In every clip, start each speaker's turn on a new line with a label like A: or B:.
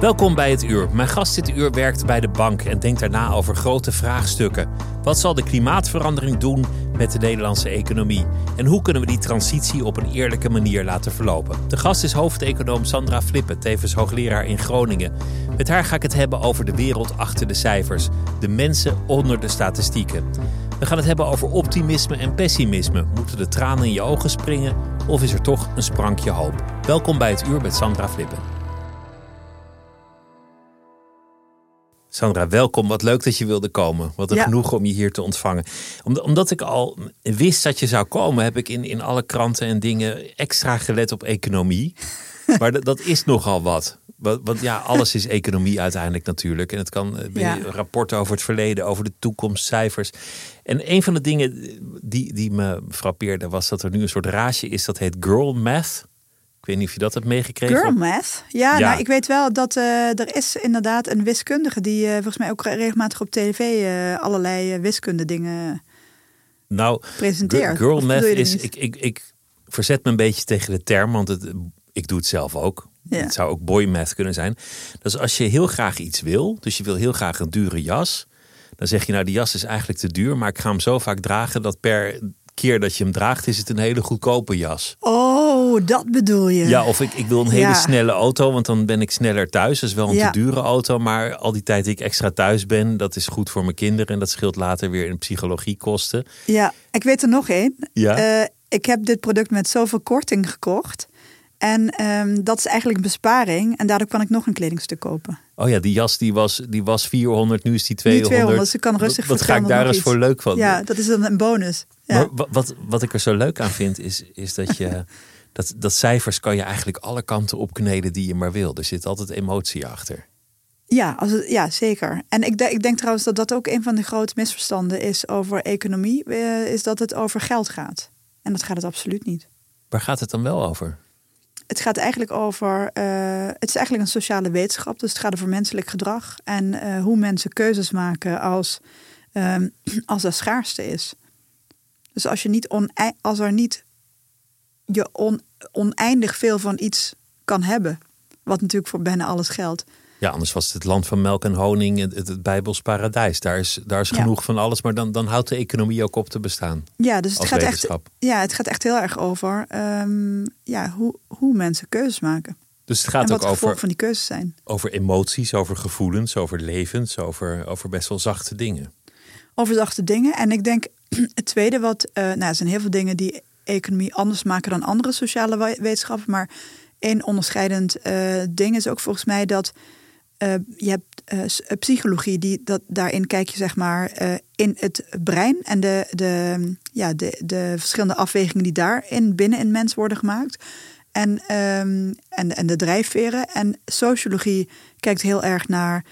A: Welkom bij het uur. Mijn gast dit uur werkt bij de bank en denkt daarna over grote vraagstukken. Wat zal de klimaatverandering doen met de Nederlandse economie? En hoe kunnen we die transitie op een eerlijke manier laten verlopen? De gast is hoofdeconoom Sandra Flippen, tevens hoogleraar in Groningen. Met haar ga ik het hebben over de wereld achter de cijfers, de mensen onder de statistieken. We gaan het hebben over optimisme en pessimisme. Moeten de tranen in je ogen springen of is er toch een sprankje hoop? Welkom bij het uur met Sandra Flippen. Sandra, welkom. Wat leuk dat je wilde komen. Wat een
B: Ja.
A: genoegen om je hier te ontvangen. Om- omdat ik al wist dat je zou komen, heb ik in, in alle kranten en dingen extra gelet op economie. maar dat, dat is nogal wat. Want, want ja, alles is economie uiteindelijk natuurlijk. En het kan eh,
B: Ja.
A: rapporten over het verleden, over de toekomst, cijfers. En een van de dingen die, die me frappeerde was dat er nu een soort raasje is. Dat heet girl math. Weet niet of je dat hebt meegekregen.
B: Girl math? Ja,
A: Ja.
B: Nou, ik weet wel dat eh, er is inderdaad een wiskundige die eh, volgens mij ook regelmatig op tv eh, allerlei wiskunde dingen
A: Nou,
B: presenteert.
A: Girl math is. Ik, ik, ik verzet me een beetje tegen de term, want het, ik doe het zelf ook.
B: Ja.
A: Het zou ook boy math kunnen zijn. Dus als je heel graag iets wil, dus je wil heel graag een dure jas, dan zeg je nou die jas is eigenlijk te duur, maar ik ga hem zo vaak dragen dat per keer dat je hem draagt is het een hele goedkope jas.
B: Oh, dat bedoel je.
A: Ja, of ik, ik wil een hele
B: Ja.
A: snelle auto, want dan ben ik sneller thuis. Dat is wel een
B: Ja.
A: te dure auto, maar al die tijd die ik extra thuis ben, dat is goed voor mijn kinderen en dat scheelt later weer in psychologiekosten.
B: Ja, ik weet er nog één.
A: Ja.
B: Eh, ik heb dit product met zoveel korting gekocht. En ehm, dat is eigenlijk een besparing. En daardoor kan ik nog een kledingstuk kopen.
A: Oh ja, die jas die was, die was 400, nu is die
B: Nu
A: 200.
B: 200, dus ik kan rustig
A: wat, ga ik
B: 200
A: daar eens
B: iets.
A: voor leuk van?
B: Ja, dat is dan een bonus. Ja.
A: Maar wa- wat, wat ik er zo leuk aan vind, is, is dat je... Dat, dat cijfers kan je eigenlijk alle kanten opkneden die je maar wil. Er zit altijd emotie achter.
B: Ja, als het, ja, zeker. En ik, denk- ik denk trouwens dat dat ook een van de grote misverstanden is over economie. eh, is dat het over geld gaat. En dat gaat het absoluut niet.
A: Waar gaat het dan wel over?
B: Het gaat eigenlijk over. eh, het is eigenlijk een sociale wetenschap. Dus het gaat over menselijk gedrag. En eh, hoe mensen keuzes maken als, ehm, als er schaarste is. Dus als, je niet als er niet je on- oneindig veel van iets kan hebben. Wat natuurlijk voor bijna alles geldt.
A: Ja, anders was het het land van melk en honing, het, het, het Bijbels paradijs. Daar is, daar is
B: Ja.
A: genoeg van alles, maar dan, dan houdt de economie ook op te bestaan.
B: Ja, dus het gaat, echt, ja, het gaat echt heel erg over ehm, ja, hoe, hoe mensen keuzes maken.
A: Dus het
B: en
A: gaat
B: wat
A: ook over,
B: van die keuzes zijn.
A: over emoties, over gevoelens, over levens, over, over best wel zachte dingen.
B: Over zachte dingen. En ik denk het tweede wat... eh, nou, er zijn heel veel dingen die economie anders maken dan andere sociale we- wetenschappen. Maar één onderscheidend eh, ding is ook volgens mij dat... eh, je hebt eh, eh, psychologie, die, dat, daarin kijk je zeg maar in het brein en de, de, ja, de, de verschillende afwegingen die daarin binnen een mens worden gemaakt. En, ehm, en, en de drijfveren. En sociologie kijkt heel erg naar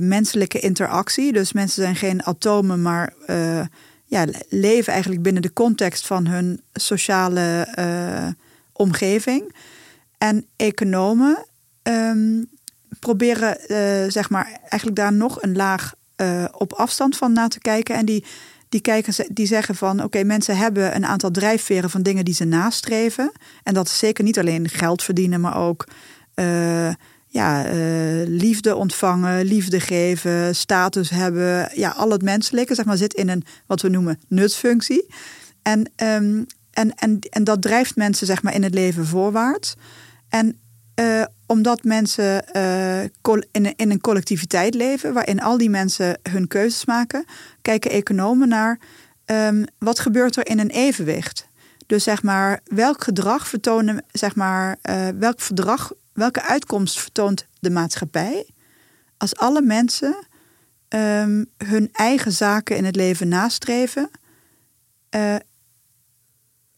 B: menselijke interactie. Dus mensen zijn geen atomen, maar ja, le- leven eigenlijk binnen de context van hun sociale omgeving. En economen ehm, proberen eh, zeg maar eigenlijk daar nog een laag eh, op afstand van na te kijken. En die, die, kijken, die zeggen van oké, mensen hebben een aantal drijfveren van dingen die ze nastreven. En dat is zeker niet alleen geld verdienen, maar ook eh, ja, liefde ontvangen, liefde geven, status hebben. Ja, al het menselijke, zeg maar, zit in een wat we noemen nutsfunctie. En, ehm, en, en, en dat drijft mensen zeg maar, in het leven voorwaarts. En omdat mensen in, in een collectiviteit leven, waarin al die mensen hun keuzes maken, kijken economen naar um, wat gebeurt er in een evenwicht. Dus zeg maar, welk gedrag vertonen, zeg maar, uh, welk verdrag, welke uitkomst vertoont de maatschappij als alle mensen um, hun eigen zaken in het leven nastreven uh,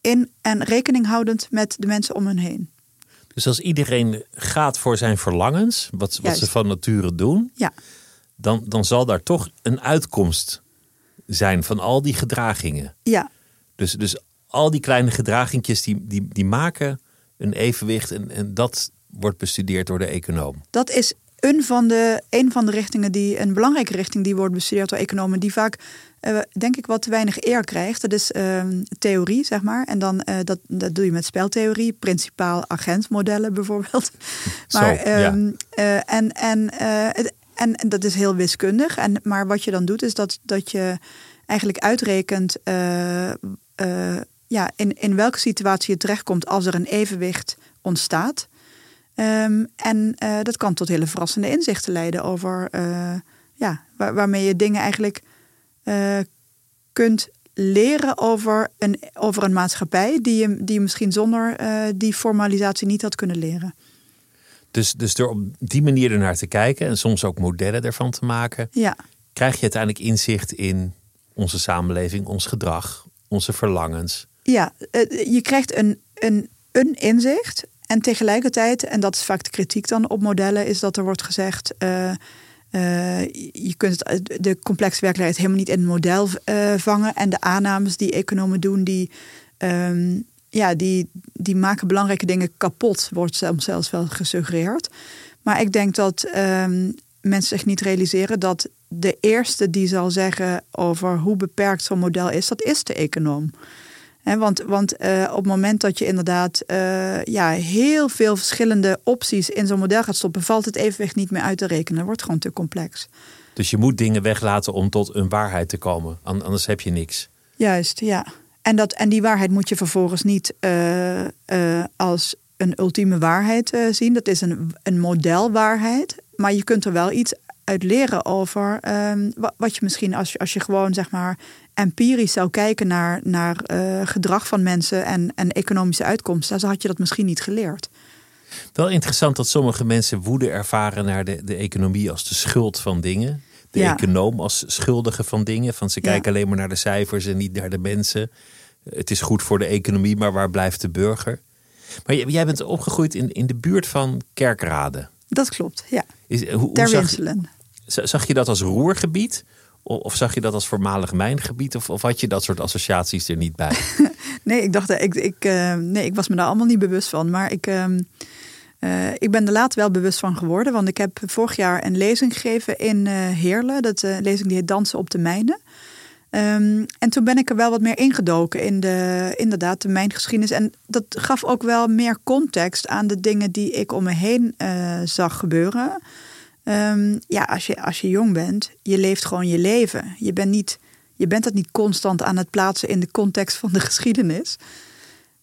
B: in, en rekening houdend met de mensen om hen heen.
A: Dus als iedereen gaat voor zijn verlangens, wat, wat ze van nature doen,
B: ja.
A: dan, dan zal daar toch een uitkomst zijn van al die gedragingen.
B: Ja.
A: Dus, dus al die kleine gedragingjes die, die, die maken een evenwicht en, en dat wordt bestudeerd door de econoom.
B: Dat is een van de, een van de richtingen die, een belangrijke richting die wordt bestudeerd door economen, die vaak, uh, denk ik, wat te weinig eer krijgt. Dat is uh, theorie, zeg maar. En dan, uh, dat, dat doe je met speltheorie, principaal agentmodellen bijvoorbeeld. maar,
A: Zo, ja.
B: um, en, en, het, en, en, dat is heel wiskundig. En, maar wat je dan doet, is dat, dat je eigenlijk uitrekent ja, in, in welke situatie je terechtkomt als er een evenwicht ontstaat. Um, en dat kan tot hele verrassende inzichten leiden over ja, waar, waarmee je dingen eigenlijk uh, kunt leren over een, over een maatschappij die je, die je misschien zonder die formalisatie niet had kunnen leren.
A: Dus, dus door op die manier ernaar te kijken en soms ook modellen ervan te maken,
B: ja.
A: krijg je uiteindelijk inzicht in onze samenleving, ons gedrag, onze verlangens.
B: Ja, je krijgt een, een, een inzicht. En tegelijkertijd, en dat is vaak de kritiek dan op modellen, is dat er wordt gezegd. Uh, uh, je kunt de complexe werkelijkheid helemaal niet in een model uh, vangen. En de aannames die economen doen, die, um, ja, die, die maken belangrijke dingen kapot, wordt soms zelfs wel gesuggereerd. Maar ik denk dat um, mensen zich niet realiseren dat de eerste die zal zeggen over hoe beperkt zo'n model is, dat is de econoom. Want want uh, op het moment dat je inderdaad uh, ja, heel veel verschillende opties in zo'n model gaat stoppen, valt het evenwicht niet meer uit te rekenen. Het wordt gewoon te complex.
A: Dus je moet dingen weglaten om tot een waarheid te komen. Anders heb je niks.
B: Juist, ja. En, dat, en die waarheid moet je vervolgens niet uh, als een ultieme waarheid zien. Dat is een, een modelwaarheid. Maar je kunt er wel iets uit leren over um, wat je misschien als je, als je gewoon zeg maar empirisch zou kijken naar, naar uh, gedrag van mensen en, en economische uitkomsten, dan had je dat misschien niet geleerd.
A: Wel interessant dat sommige mensen woede ervaren naar de, de economie als de schuld van dingen. De
B: Ja.
A: econoom als schuldige van dingen. Van ze
B: Ja.
A: kijken alleen maar naar de cijfers en niet naar de mensen. Het is goed voor de economie, maar waar blijft de burger? Maar jij bent opgegroeid in, in de buurt van Kerkrade.
B: Dat klopt, ja.
A: Is, hoe, hoe
B: Ter
A: zag je dat als roergebied? Of zag je dat als voormalig mijngebied? Of, of had je dat soort associaties er niet bij?
B: Nee, ik dacht, ik, ik, eh, nee, ik was me daar allemaal niet bewust van. Maar ik, ehm, eh, ik ben er later wel bewust van geworden. Want ik heb vorig jaar een lezing gegeven in eh Heerlen. Dat eh, lezing die heet Dansen op de Mijnen. Ehm, en toen ben ik er wel wat meer ingedoken in de, inderdaad, de mijngeschiedenis. En dat gaf ook wel meer context aan de dingen die ik om me heen eh, zag gebeuren. Ehm, ja, als je, als je jong bent, je leeft gewoon je leven. Je bent, niet, je bent dat niet constant aan het plaatsen in de context van de geschiedenis.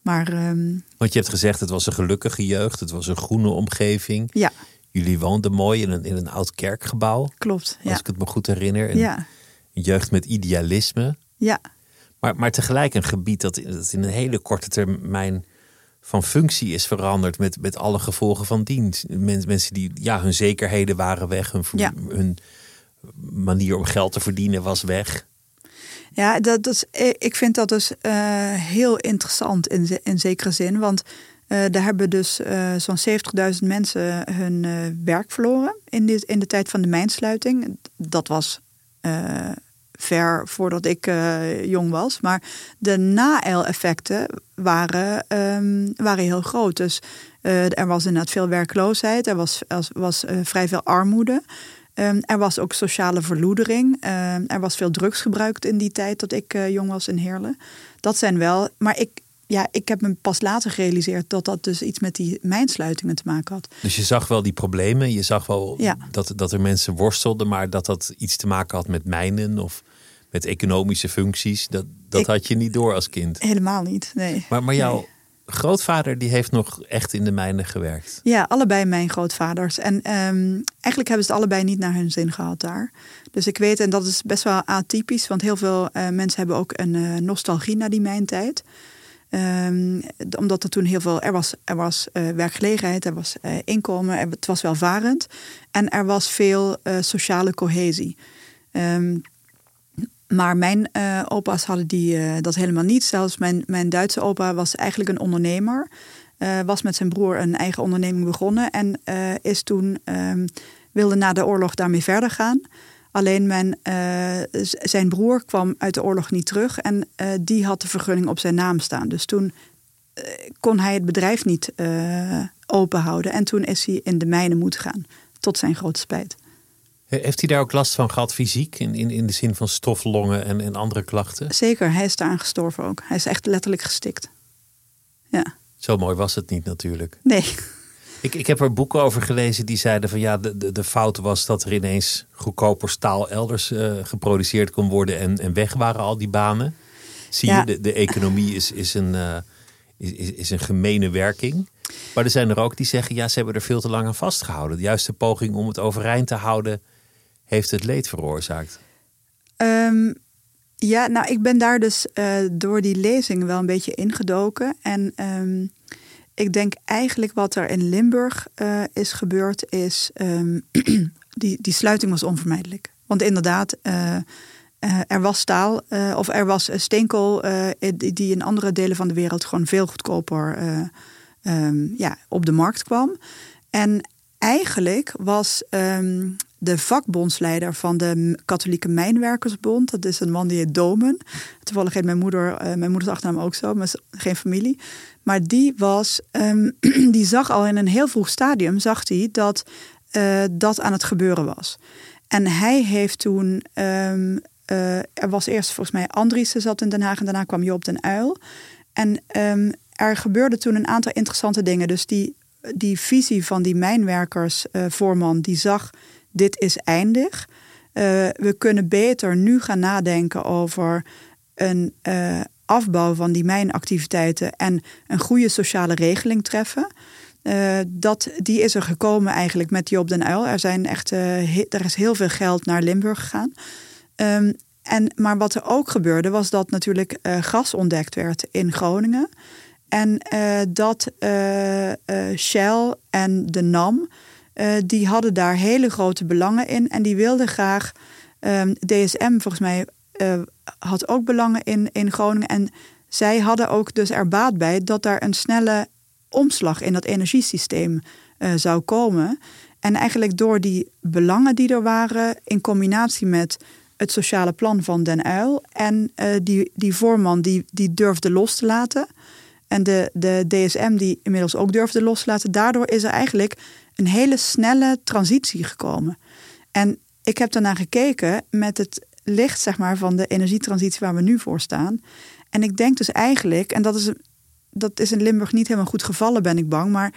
B: Maar ehm,
A: Want je hebt gezegd, het was een gelukkige jeugd. Het was een groene omgeving.
B: ja,
A: Jullie woonden mooi in een, in een oud kerkgebouw.
B: klopt.
A: Als
B: Ja,
A: ik het me goed herinner. Een,
B: ja,
A: een jeugd met idealisme.
B: ja,
A: Maar, maar tegelijk een gebied dat, dat in een hele korte termijn van functie is veranderd. Met, met alle gevolgen van dien. Men- mensen die, ja, hun zekerheden waren weg. Hun,
B: Ja.
A: hun manier om geld te verdienen was weg.
B: ja dat, dat is, ik vind dat dus eh, heel interessant in, in zekere zin. Want eh, daar hebben dus eh, zo'n 70.000 mensen hun eh, werk verloren in, dit, in de tijd van de mijnsluiting. Dat was eh, ver voordat ik eh, jong was. Maar de na-effecten waren, ehm, waren heel groot. Dus eh, er was inderdaad veel werkloosheid. Er was, was eh, vrij veel armoede. Ehm, er was ook sociale verloedering. Ehm, er was veel drugs gebruikt in die tijd dat ik jong was in Heerlen. Dat zijn wel. Maar ik, ja, ik heb me pas later gerealiseerd dat dat dus iets met die mijnsluitingen te maken had.
A: Dus je zag wel die problemen, je zag wel
B: Ja.
A: dat, dat er mensen worstelden, maar dat dat iets te maken had met mijnen of met economische functies, dat, dat
B: Ik-
A: had je niet door als kind.
B: Helemaal niet, nee.
A: Maar, maar jouw
B: Nee.
A: grootvader die heeft nog echt in de mijnen gewerkt.
B: Ja, allebei mijn grootvaders. En ehm, eigenlijk hebben ze het allebei niet naar hun zin gehad daar. Dus ik weet, en dat is best wel atypisch, want heel veel eh, mensen hebben ook een eh, nostalgie naar die mijntijd. Ehm, d- omdat er toen heel veel, er was, er was eh, werkgelegenheid, er was eh, inkomen, het was welvarend. En er was veel eh, sociale cohesie. Ehm, maar mijn opa's hadden die, dat helemaal niet. Zelfs mijn, mijn Duitse opa was eigenlijk een ondernemer. Was met zijn broer een eigen onderneming begonnen. En is toen, ehm, wilde na de oorlog daarmee verder gaan. Alleen eh, zijn broer kwam uit de oorlog niet terug. En eh, die had de vergunning op zijn naam staan. Dus toen eh, kon hij het bedrijf niet eh, open houden. En toen is hij in de mijnen moeten gaan. Tot zijn grote spijt.
A: Heeft hij daar ook last van gehad, fysiek, in, in, in de zin van stoflongen en, en andere klachten?
B: Zeker, hij is daaraan gestorven ook. Hij is echt letterlijk gestikt. Ja,
A: Zo mooi was het niet natuurlijk.
B: nee.
A: Ik, ik heb er boeken over gelezen die zeiden van ja, de, de, de fout was dat er ineens goedkoper staal elders eh, geproduceerd kon worden en, en weg waren al die banen. Zie
B: Ja.
A: je, de, de economie is, is, een, is, is, is een gemene werking. Maar er zijn er ook die zeggen ja, ze hebben er veel te lang aan vastgehouden. De juiste poging om het overeind te houden heeft het leed veroorzaakt.
B: Ehm, ja, nou, ik ben daar dus eh, door die lezing wel een beetje ingedoken. En ehm, ik denk eigenlijk wat er in Limburg eh, is gebeurd, is ehm, die, die sluiting was onvermijdelijk. Want inderdaad, eh, eh, er was staal of er was steenkool die die in andere delen van de wereld gewoon veel goedkoper eh, ehm, ja, op de markt kwam. En eigenlijk was ehm, de vakbondsleider van de Katholieke Mijnwerkersbond, dat is een man die heet Domen. Toevallig heet mijn moeder, eh, mijn moeders achternaam ook zo, maar geen familie. Maar die was, ehm, die zag al in een heel vroeg stadium, zag hij dat eh, dat aan het gebeuren was. En hij heeft toen, ehm, eh, er was eerst volgens mij Andriessen zat in Den Haag en daarna kwam Job den Uil. En ehm, er gebeurde toen een aantal interessante dingen. Dus die, die visie van die mijnwerkersvoorman, die zag, dit is eindig. Eh, we kunnen beter nu gaan nadenken over een eh, afbouw van die mijnactiviteiten en een goede sociale regeling treffen. Eh, dat, die is er gekomen eigenlijk met Job den Uyl. Er, zijn echt, er is heel veel geld naar Limburg gegaan. Ehm, en, maar wat er ook gebeurde, was dat natuurlijk gas ontdekt werd in Groningen. En dat Shell en de NAM, eh, die hadden daar hele grote belangen in. En die wilden graag, ehm, DSM volgens mij eh, had ook belangen in, in Groningen. En zij hadden ook dus er baat bij dat daar een snelle omslag in dat energiesysteem eh, zou komen. En eigenlijk door die belangen die er waren, in combinatie met het sociale plan van Den Uyl en die, die voorman die, die durfde los te laten. En de, de DSM die inmiddels ook durfde los te laten. Daardoor is er eigenlijk een hele snelle transitie gekomen. En ik heb daarna gekeken met het licht zeg maar, van de energietransitie waar we nu voor staan. En ik denk dus eigenlijk, en dat is, dat is in Limburg niet helemaal goed gevallen, ben ik bang. Maar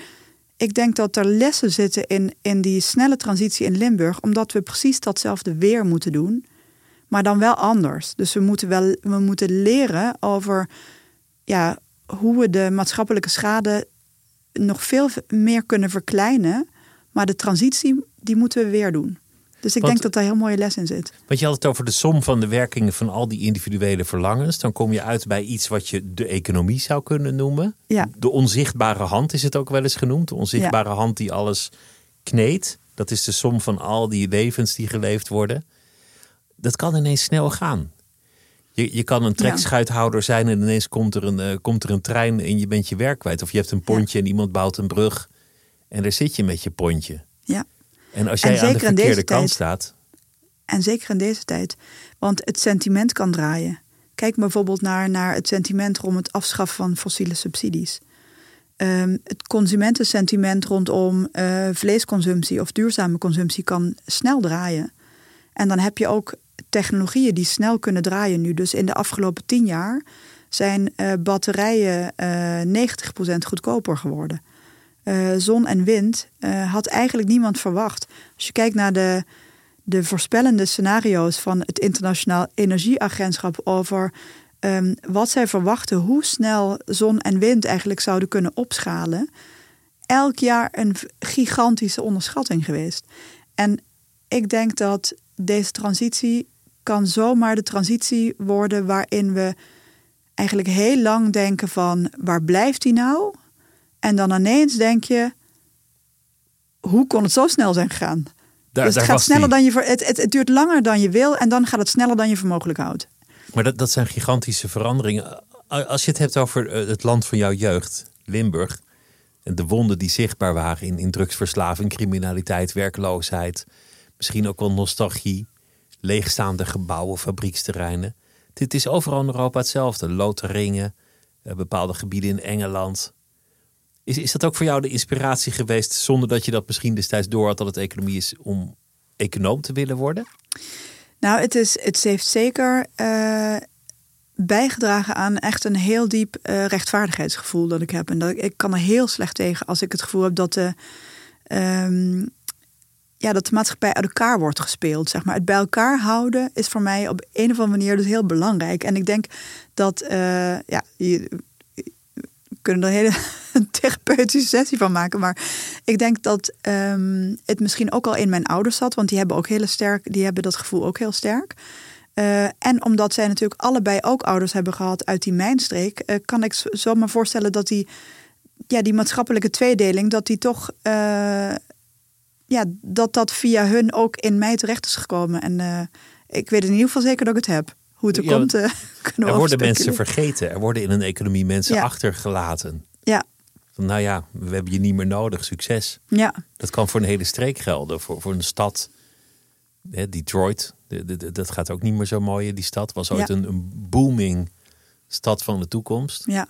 B: ik denk dat er lessen zitten in, in die snelle transitie in Limburg, omdat we precies datzelfde weer moeten doen, maar dan wel anders. Dus we moeten, wel, we moeten leren over ja, hoe we de maatschappelijke schade nog veel meer kunnen verkleinen. Maar de transitie, die moeten we weer doen. Dus ik
A: Want-
B: denk dat daar heel mooie les in zit.
A: Want je had het over de som van de werkingen van al die individuele verlangens. Dan kom je uit bij iets wat je de economie zou kunnen noemen.
B: Ja.
A: De onzichtbare hand is het ook wel eens genoemd. De onzichtbare hand die alles kneedt. Dat is de som van al die levens die geleefd worden. Dat kan ineens snel gaan. Je, je kan een trekschuithouder zijn en ineens komt er, een, eh, komt er een trein en je bent je werk kwijt. Of je hebt een pontje en iemand bouwt een brug. En daar zit je met je pontje.
B: Ja.
A: En als
B: En
A: jij aan de verkeerde kant
B: tijd.
A: staat,
B: En zeker in deze tijd. Want het sentiment kan draaien. Kijk bijvoorbeeld naar, naar het sentiment rond het afschaffen van fossiele subsidies. Ehm, het consumentensentiment rondom eh, vleesconsumptie of duurzame consumptie kan snel draaien. En dan heb je ook technologieën die snel kunnen draaien nu. Dus in de afgelopen tien jaar zijn uh, batterijen uh, 90% goedkoper geworden. Uh, zon en wind had eigenlijk niemand verwacht. Als je kijkt naar de, de voorspellende scenario's van het Internationaal Energieagentschap over um, wat zij verwachten, hoe snel zon en wind eigenlijk zouden kunnen opschalen, elk jaar een gigantische onderschatting geweest. En ik denk dat deze transitie kan zomaar de transitie worden waarin we eigenlijk heel lang denken van waar blijft die nou? En dan ineens denk je, hoe kon het zo snel zijn gegaan?
A: Daar,
B: dus het gaat sneller dan je het, het, het duurt langer dan je wil en dan gaat het sneller dan je voor mogelijk houdt.
A: Maar dat, dat zijn gigantische veranderingen. Als je het hebt over eh, het land van jouw jeugd, Limburg, en de wonden die zichtbaar waren in, in drugsverslaving, criminaliteit, werkloosheid, misschien ook wel nostalgie, leegstaande gebouwen, fabrieksterreinen. Dit is overal in Europa hetzelfde. Loteringen, eh, bepaalde gebieden in Engeland. Is, is dat ook voor jou de inspiratie geweest, zonder dat je dat misschien destijds door had dat het economie is, om econoom te willen worden?
B: Nou, het, is, het heeft zeker uh, bijgedragen aan echt een heel diep uh, rechtvaardigheidsgevoel dat ik heb. En dat, ik kan er heel slecht tegen als ik het gevoel heb dat de, um, ja, dat de maatschappij uit elkaar wordt gespeeld. Zeg maar. Het bij elkaar houden is voor mij op een of andere manier dus heel belangrijk. En ik denk dat, uh, ja, je, kunnen er een hele therapeutische sessie van maken. Maar ik denk dat um, het misschien ook al in mijn ouders zat. Want die hebben ook hele sterk, die hebben dat gevoel ook heel sterk. Uh, en omdat zij natuurlijk allebei ook ouders hebben gehad uit die mijnstreek, uh, kan ik zomaar voorstellen dat die, ja, die maatschappelijke tweedeling, dat die toch, ja, dat dat via hun ook in mij terecht is gekomen. En ik weet in ieder geval zeker dat ik het heb hoe het er komt. Uh,
A: er worden mensen vergeten. Er worden in een economie mensen achtergelaten.
B: Ja.
A: Van, nou ja, we hebben je niet meer nodig. Succes.
B: Ja.
A: Dat kan voor een hele streek gelden. Voor, voor een stad. Detroit. De, de, dat gaat ook niet meer zo mooi. Die stad was ooit een, een booming stad van de toekomst.
B: Ja.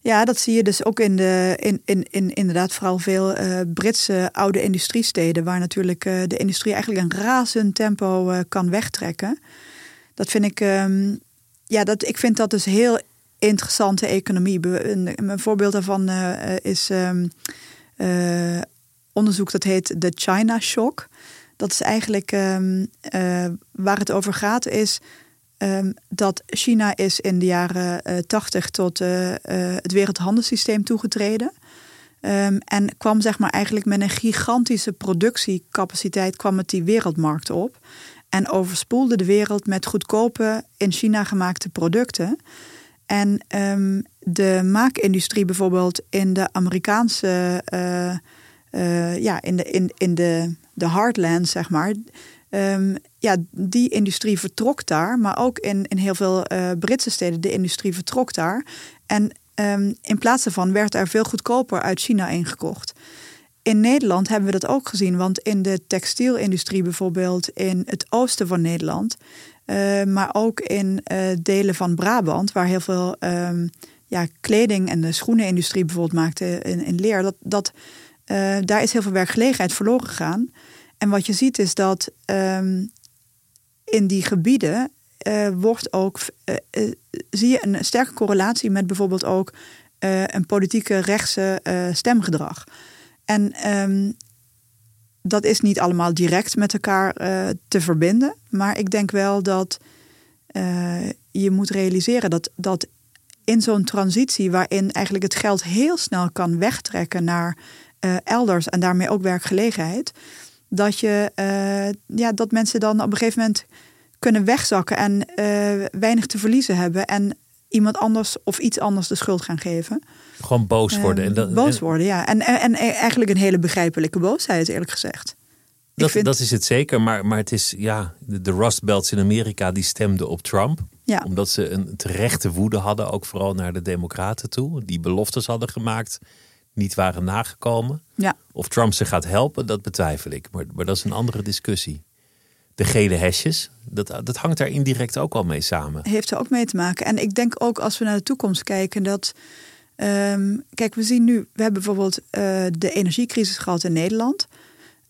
B: Ja, dat zie je dus ook in, de, in, in, in inderdaad vooral veel uh, Britse oude industriesteden, waar natuurlijk uh, de industrie eigenlijk een razend tempo uh, kan wegtrekken. Dat vind ik, um, ja, dat, ik vind dat dus heel interessante economie. Een, een voorbeeld daarvan is uh, onderzoek dat heet de China Shock. Dat is eigenlijk uh, waar het over gaat, is dat China is in de jaren 80 tot het wereldhandelssysteem toegetreden. Um, en kwam zeg maar eigenlijk met een gigantische productiecapaciteit kwam het die wereldmarkt op en overspoelde de wereld met goedkope in China gemaakte producten. En um, de maakindustrie bijvoorbeeld in de Amerikaanse, uh, uh, ja, in de, in, in de, de heartland, zeg maar. Ja, die industrie vertrok daar, maar ook in, in heel veel uh, Britse steden, de industrie vertrok daar. En um, in plaats daarvan werd er veel goedkoper uit China ingekocht in Nederland hebben we dat ook gezien. Want in de textielindustrie bijvoorbeeld in het oosten van Nederland... Uh, maar ook in uh, delen van Brabant, waar heel veel um, ja, kleding en de schoenenindustrie bijvoorbeeld maakte in, in leer, dat, dat, daar is heel veel werkgelegenheid verloren gegaan. En wat je ziet is dat um, in die gebieden wordt ook, zie je een sterke correlatie met bijvoorbeeld ook een politieke rechtse stemgedrag. En um, dat is niet allemaal direct met elkaar te verbinden. Maar ik denk wel dat je moet realiseren dat, dat in zo'n transitie, waarin eigenlijk het geld heel snel kan wegtrekken naar elders en daarmee ook werkgelegenheid, dat, je, ja, dat mensen dan op een gegeven moment kunnen wegzakken en weinig te verliezen hebben. En iemand anders of iets anders de schuld gaan geven.
A: Gewoon boos worden. En
B: dat, boos worden, ja. En, en, en, eigenlijk een hele begrijpelijke boosheid, eerlijk gezegd.
A: Dat, vind... dat is het zeker, maar, maar het is, ja, de, de Rust Belts in Amerika die stemden op Trump.
B: Ja.
A: Omdat ze een terechte woede hadden, ook vooral naar de Democraten toe. Die beloftes hadden gemaakt, niet waren nagekomen.
B: Ja.
A: Of Trump ze gaat helpen, dat betwijfel ik. Maar, maar dat is een andere discussie de gele hesjes. Dat, dat hangt daar indirect ook al mee samen.
B: Heeft er ook mee te maken. En ik denk ook als we naar de toekomst kijken dat. Um, kijk, we zien nu, we hebben bijvoorbeeld uh, de energiecrisis gehad in Nederland.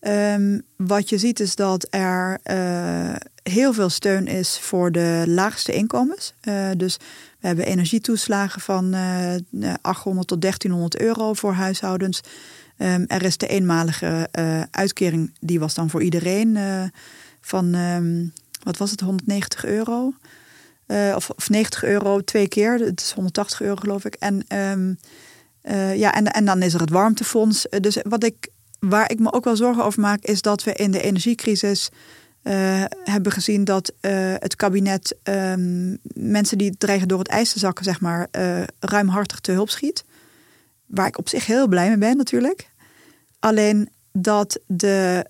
B: Um, wat je ziet is dat er uh, heel veel steun is voor de laagste inkomens. Uh, dus we hebben energietoeslagen van uh, 800 tot 1300 euro voor huishoudens. Um, er is de eenmalige uh, uitkering, die was dan voor iedereen van, um, wat was het, 190 euro. Of, of 90 euro twee keer, het is 180 euro geloof ik. En, um, ja, en, en dan is er het warmtefonds. Dus wat ik, waar ik me ook wel zorgen over maak, is dat we in de energiecrisis hebben gezien dat het kabinet mensen die dreigen door het ijs te zakken, zeg maar, ruimhartig te hulp schiet. Waar ik op zich heel blij mee ben natuurlijk. Alleen dat de,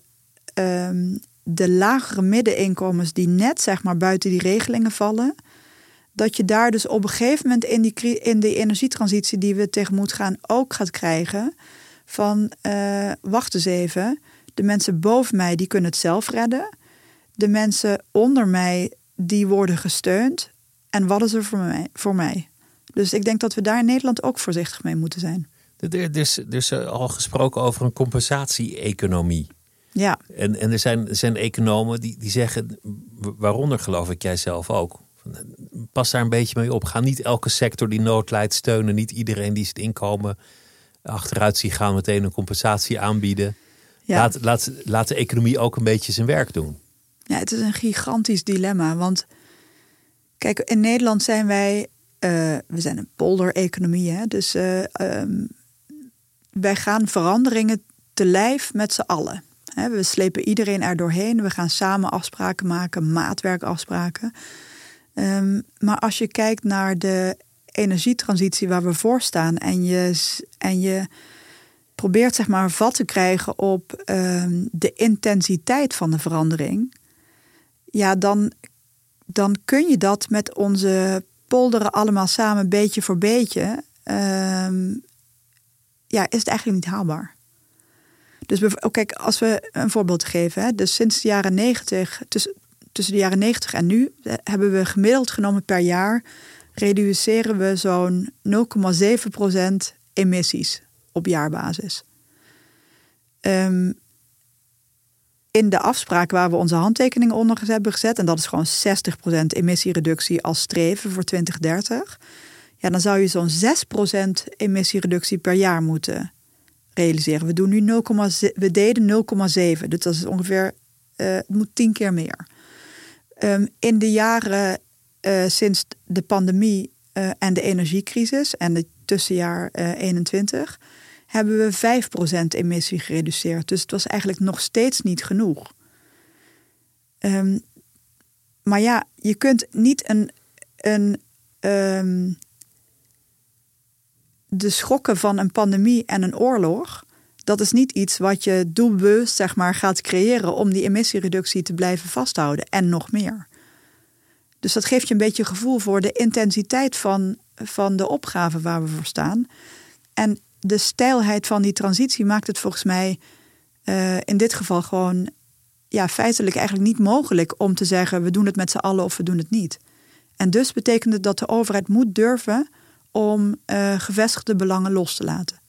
B: um, de lagere middeninkomens die net zeg maar buiten die regelingen vallen. Dat je daar dus op een gegeven moment in die, in die energietransitie die we tegemoet gaan ook gaat krijgen. Van uh, wacht eens even. De mensen boven mij die kunnen het zelf redden. De mensen onder mij die worden gesteund. En wat is er voor mij? Voor mij? Dus ik denk dat we daar in Nederland ook voorzichtig mee moeten zijn.
A: Er, is, er is al gesproken over een compensatie-economie.
B: Ja.
A: En, en er, zijn, er zijn economen die, die zeggen, waaronder geloof ik jij zelf ook. Pas daar een beetje mee op. Ga niet elke sector die nood leidt steunen. Niet iedereen die zijn inkomen achteruit ziet gaan meteen een compensatie aanbieden. Ja. Laat, laat, laat de economie ook een beetje zijn werk doen.
B: Ja, het is een gigantisch dilemma. Want kijk, in Nederland zijn wij uh, we zijn een polder-economie. Dus uh, um, wij gaan veranderingen te lijf met z'n allen. We slepen iedereen er doorheen. We gaan samen afspraken maken, maatwerkafspraken. Um, maar als je kijkt naar de energietransitie waar we voor staan en je, en je probeert zeg maar vat te krijgen op um, de intensiteit van de verandering, ja, dan, dan kun je dat met onze polderen allemaal samen beetje voor beetje. Um, ja, is het eigenlijk niet haalbaar. Dus oh, kijk, als we een voorbeeld geven, hè, dus sinds de jaren 90, tussen, tussen de jaren 90 en nu, eh, hebben we gemiddeld genomen per jaar reduceren we zo'n 0,7% emissies op jaarbasis. Um, in de afspraak waar we onze handtekeningen onder hebben gezet, en dat is gewoon 60% emissiereductie als streven voor 2030, ja, dan zou je zo'n 6% emissiereductie per jaar moeten realiseren. We, doen nu 0, we deden 0,7, dus dat is ongeveer, uh, het moet tien keer meer. Um, in de jaren uh, sinds de pandemie uh, en de energiecrisis en het tussenjaar 21 hebben we 5% emissie gereduceerd. Dus het was eigenlijk nog steeds niet genoeg. Um, maar ja, je kunt niet een, een um, de schokken van een pandemie en een oorlog, dat is niet iets wat je doelbewust zeg maar, gaat creëren om die emissiereductie te blijven vasthouden en nog meer. Dus dat geeft je een beetje gevoel voor de intensiteit van, van de opgave waar we voor staan. En de stijlheid van die transitie maakt het volgens mij uh, in dit geval gewoon ja, feitelijk eigenlijk niet mogelijk om te zeggen we doen het met z'n allen of we doen het niet. En dus betekent het dat de overheid moet durven om uh, gevestigde belangen los te laten.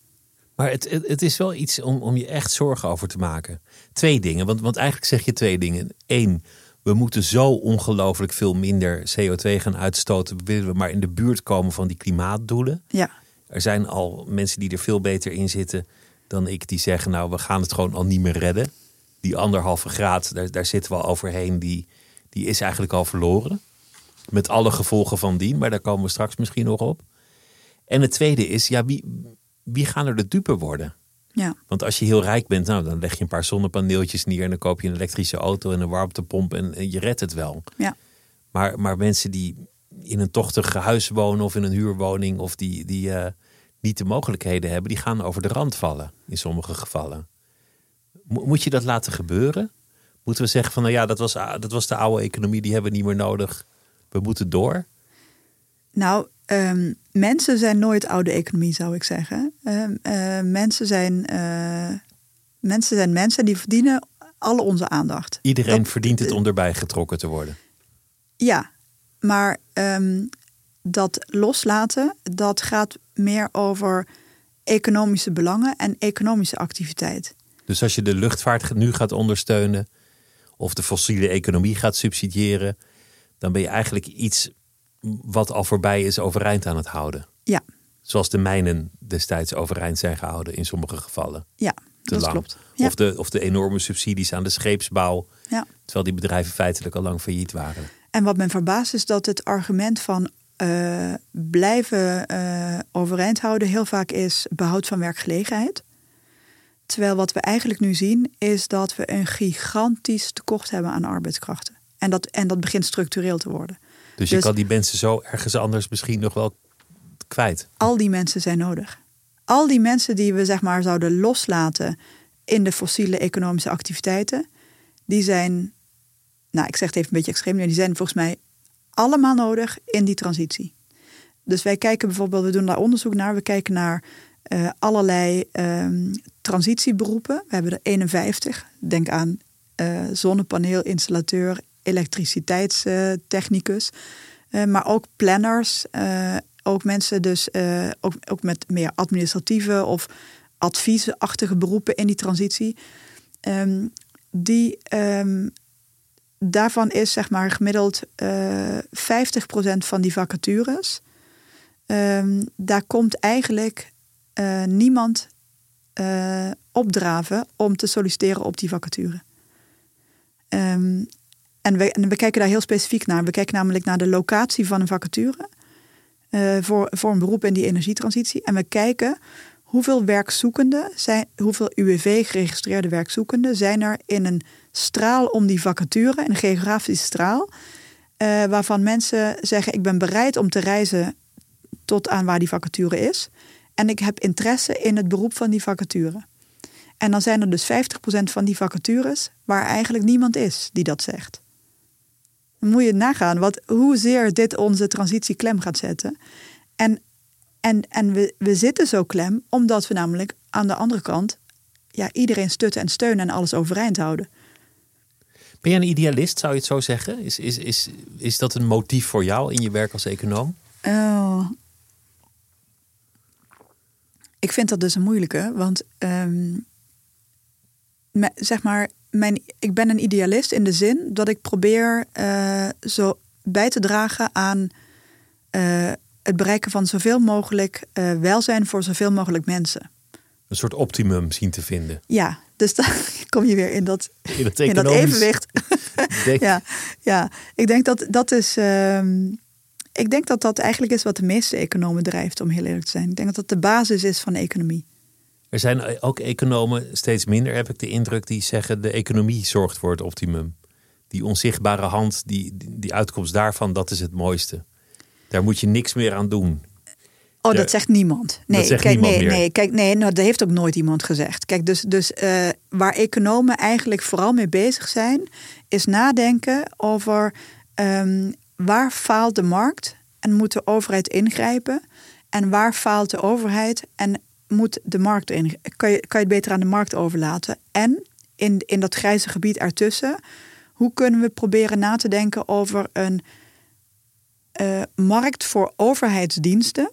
A: Maar het, het, is wel iets om, om je echt zorgen over te maken. Twee dingen, want, want eigenlijk zeg je twee dingen. Eén, we moeten zo ongelooflijk veel minder CO2 gaan uitstoten. Willen we maar in de buurt komen van die klimaatdoelen.
B: Ja.
A: Er zijn al mensen die er veel beter in zitten dan ik, die zeggen: Nou, we gaan het gewoon al niet meer redden. Die anderhalve graad, daar, daar zitten we al overheen, die, die is eigenlijk al verloren. Met alle gevolgen van dien, maar daar komen we straks misschien nog op. En het tweede is, ja, wie, wie gaan er de dupe worden?
B: Ja.
A: Want als je heel rijk bent, nou, dan leg je een paar zonnepaneeltjes neer en dan koop je een elektrische auto en een warmtepomp en, en je redt het wel.
B: Ja.
A: Maar, maar mensen die in een tochtig huis wonen of in een huurwoning of die, die uh, niet de mogelijkheden hebben, die gaan over de rand vallen in sommige gevallen. moet je dat laten gebeuren? Moeten we zeggen van nou ja, dat was, dat was de oude economie, die hebben we niet meer nodig. We moeten door?
B: Nou, um, mensen zijn nooit oude economie, zou ik zeggen. Um, uh, mensen, zijn, uh, mensen zijn mensen die verdienen alle onze aandacht.
A: Iedereen dat, verdient het om erbij getrokken te worden.
B: Ja, maar um, dat loslaten, dat gaat meer over economische belangen en economische activiteit.
A: Dus als je de luchtvaart nu gaat ondersteunen, of de fossiele economie gaat subsidiëren, dan ben je eigenlijk iets wat al voorbij is overeind aan het houden.
B: Ja.
A: Zoals de mijnen destijds overeind zijn gehouden in sommige gevallen.
B: Ja,
A: Te
B: dat
A: lang.
B: klopt. Ja.
A: Of, de, of de enorme subsidies aan de scheepsbouw.
B: Ja.
A: Terwijl die bedrijven feitelijk al lang failliet waren.
B: En wat men verbaast is dat het argument van eh, blijven eh, overeind houden heel vaak is behoud van werkgelegenheid. Terwijl wat we eigenlijk nu zien is dat we een gigantisch tekort hebben aan arbeidskrachten. En dat, en dat begint structureel te worden.
A: Dus je
B: Dus-
A: kan die mensen zo ergens anders misschien nog wel kwijt.
B: Al die mensen zijn nodig. Al die mensen die we zeg maar zouden loslaten in de fossiele economische activiteiten, die zijn, nou ik zeg het even een beetje extreem, maar die zijn volgens mij allemaal nodig in die transitie. Dus wij kijken bijvoorbeeld, we doen daar onderzoek naar, we kijken naar eh, allerlei ehm, transitieberoepen. We hebben er 51. Denk aan eh zonnepaneelinstallateur, elektriciteitstechnicus, eh, maar ook planners, ook mensen dus ook, ook met meer administratieve of adviesachtige beroepen in die transitie. Ehm, die ehm, daarvan is zeg maar gemiddeld eh 50% van die vacatures. ehm, daar komt eigenlijk eh, niemand eh, opdraven om te solliciteren op die vacature. Ehm, en, we, en we kijken daar heel specifiek naar. We kijken namelijk naar de locatie van een vacature voor, voor een beroep in die energietransitie. En we kijken hoeveel werkzoekenden zijn, hoeveel UWV-geregistreerde werkzoekenden zijn er in een straal om die vacature, een geografische straal, eh, waarvan mensen zeggen: Ik ben bereid om te reizen tot aan waar die vacature is. En ik heb interesse in het beroep van die vacature. En dan zijn er dus 50% van die vacatures waar eigenlijk niemand is die dat zegt. Dan moet je nagaan wat, hoezeer dit onze transitie klem gaat zetten. En, en, en we, we zitten zo klem omdat we namelijk aan de andere kant ja, iedereen stutten en steunen en alles overeind houden.
A: Ben jij een idealist, zou je het zo zeggen? Is, is, is, is dat een motief voor jou in je werk als econoom?
B: Oh. Ik vind dat dus een moeilijke, want ehm, me- zeg maar, mijn, ik ben een idealist in de zin dat ik probeer eh, zo bij te dragen aan eh, het bereiken van zoveel mogelijk eh, welzijn voor zoveel mogelijk mensen.
A: Een soort optimum zien te vinden.
B: Ja, dus dan kom je weer in dat,
A: In dat,
B: in dat
A: economisch
B: evenwicht.
A: denk-
B: Ja, ja, ik denk dat dat is. ehm, ik denk dat dat eigenlijk is wat de meeste economen drijft, om heel eerlijk te zijn. Ik denk dat dat de basis is van de economie.
A: Er zijn ook economen, steeds minder heb ik de indruk, die zeggen de economie zorgt voor het optimum. Die onzichtbare hand, die, die uitkomst daarvan, dat is het mooiste. Daar moet je niks meer aan doen.
B: Oh, dat zegt niemand. Nee,
A: zegt
B: kijk,
A: niemand
B: nee,
A: meer.
B: nee, kijk, nee, nou, dat heeft ook nooit iemand gezegd. Kijk, dus, dus eh, waar economen eigenlijk vooral mee bezig zijn, is nadenken over ehm, waar faalt de markt en moet de overheid ingrijpen, en waar faalt de overheid en moet de markt in, kan je, kan je het beter aan de markt overlaten. En in, in dat grijze gebied ertussen, hoe kunnen we proberen na te denken over een eh, markt voor overheidsdiensten.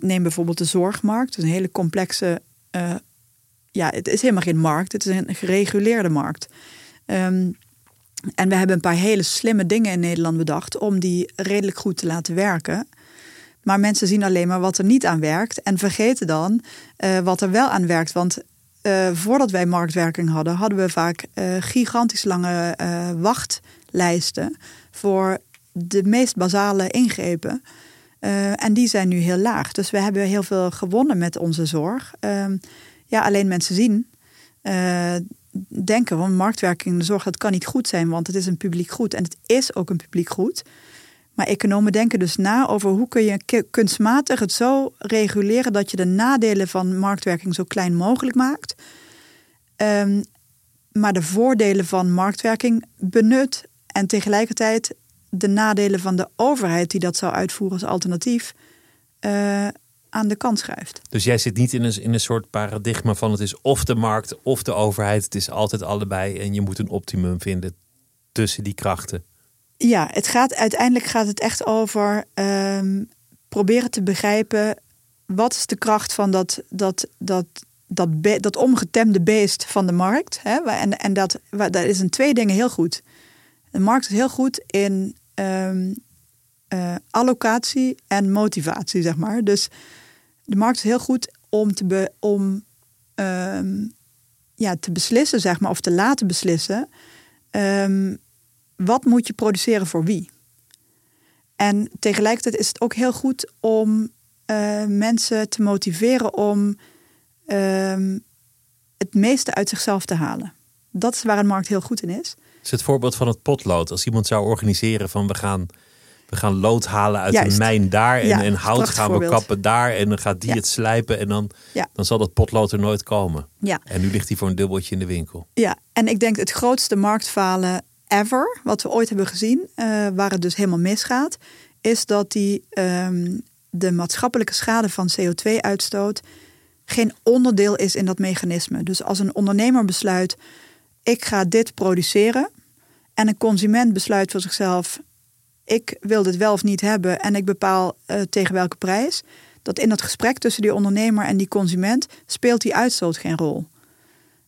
B: Neem bijvoorbeeld de zorgmarkt. Is een hele complexe. eh, ja, het is helemaal geen markt. Het is een gereguleerde markt. Ehm, en we hebben een paar hele slimme dingen in Nederland bedacht om die redelijk goed te laten werken. Maar mensen zien alleen maar wat er niet aan werkt en vergeten dan eh, wat er wel aan werkt. Want eh, voordat wij marktwerking hadden, hadden we vaak gigantisch lange wachtlijsten voor de meest basale ingrepen. Eh, en die zijn nu heel laag. Dus we hebben heel veel gewonnen met onze zorg. Ehm, ja, alleen mensen zien, eh, denken van marktwerking in de zorg, dat kan niet goed zijn, want het is een publiek goed. En het is ook een publiek goed. Maar economen denken dus na over hoe kun je kunstmatig het zo reguleren dat je de nadelen van marktwerking zo klein mogelijk maakt. Ehm, maar de voordelen van marktwerking benut en tegelijkertijd de nadelen van de overheid die dat zou uitvoeren als alternatief eh, aan de kant schuift.
A: Dus jij zit niet in een, in een soort paradigma van het is of de markt of de overheid. Het is altijd allebei en je moet een optimum vinden tussen die krachten.
B: Ja, het gaat, uiteindelijk gaat het echt over ehm, proberen te begrijpen wat is de kracht van dat, dat, dat dat, be- dat omgetemde beest van de markt. Hè, en en dat, daar is in twee dingen heel goed. De markt is heel goed in eh, allocatie en motivatie, zeg maar. Dus de markt is heel goed om te, om, ehm, ja, te beslissen, zeg maar, of te laten beslissen. ehm, wat moet je produceren voor wie? En tegelijkertijd is het ook heel goed om eh, mensen te motiveren om het meeste uit zichzelf te halen. Dat is waar een markt heel goed in is.
A: Is het voorbeeld van het potlood. Als iemand zou organiseren van we gaan, we gaan lood halen uit
B: Juist.
A: een mijn daar en,
B: Ja,
A: en hout gaan we kappen daar en dan gaat die
B: Ja.
A: het slijpen en dan,
B: Ja.
A: dan zal dat potlood er nooit komen.
B: Ja.
A: En nu ligt hij voor een dubbeltje in de winkel.
B: Ja, en ik denk het grootste marktfalen ever, wat we ooit hebben gezien, eh, waar het dus helemaal misgaat, is dat die, ehm, de maatschappelijke schade van CO2-uitstoot geen onderdeel is in dat mechanisme. Dus als een ondernemer besluit, ik ga dit produceren, en een consument besluit voor zichzelf, ik wil dit wel of niet hebben en ik bepaal eh, tegen welke prijs, dat in dat gesprek tussen die ondernemer en die consument speelt die uitstoot geen rol.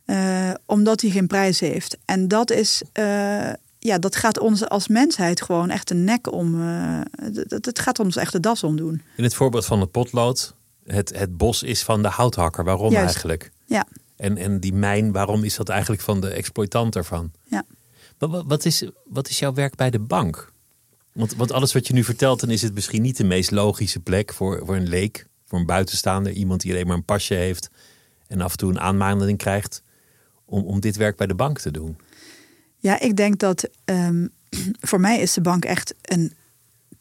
B: Eh, omdat hij geen prijs heeft. En dat is, eh, ja, dat gaat ons als mensheid gewoon echt een nek om. dat, het gaat ons echt de das omdoen.
A: In het voorbeeld van het potlood, het, het bos is van de houthakker. Waarom
B: Juist.
A: eigenlijk?
B: Ja,
A: En, en die mijn, waarom is dat eigenlijk van de exploitant ervan?
B: ja.
A: Wat, is, wat is jouw werk bij de bank? Want, alles wat je nu vertelt, dan is het misschien niet de meest logische plek voor, voor een leek, voor een buitenstaander, iemand die alleen maar een pasje heeft en af en toe een aanmaning krijgt, om, om dit werk bij de bank te doen.
B: ja, ik denk dat ehm, voor mij is de bank echt een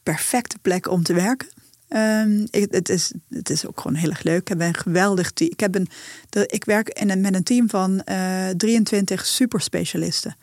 B: perfecte plek om te werken. Ehm, het, is, het is ook gewoon heel erg leuk. Ik heb een geweldig team. Ik, heb een, ik werk in een, met een team van eh 23 superspecialisten.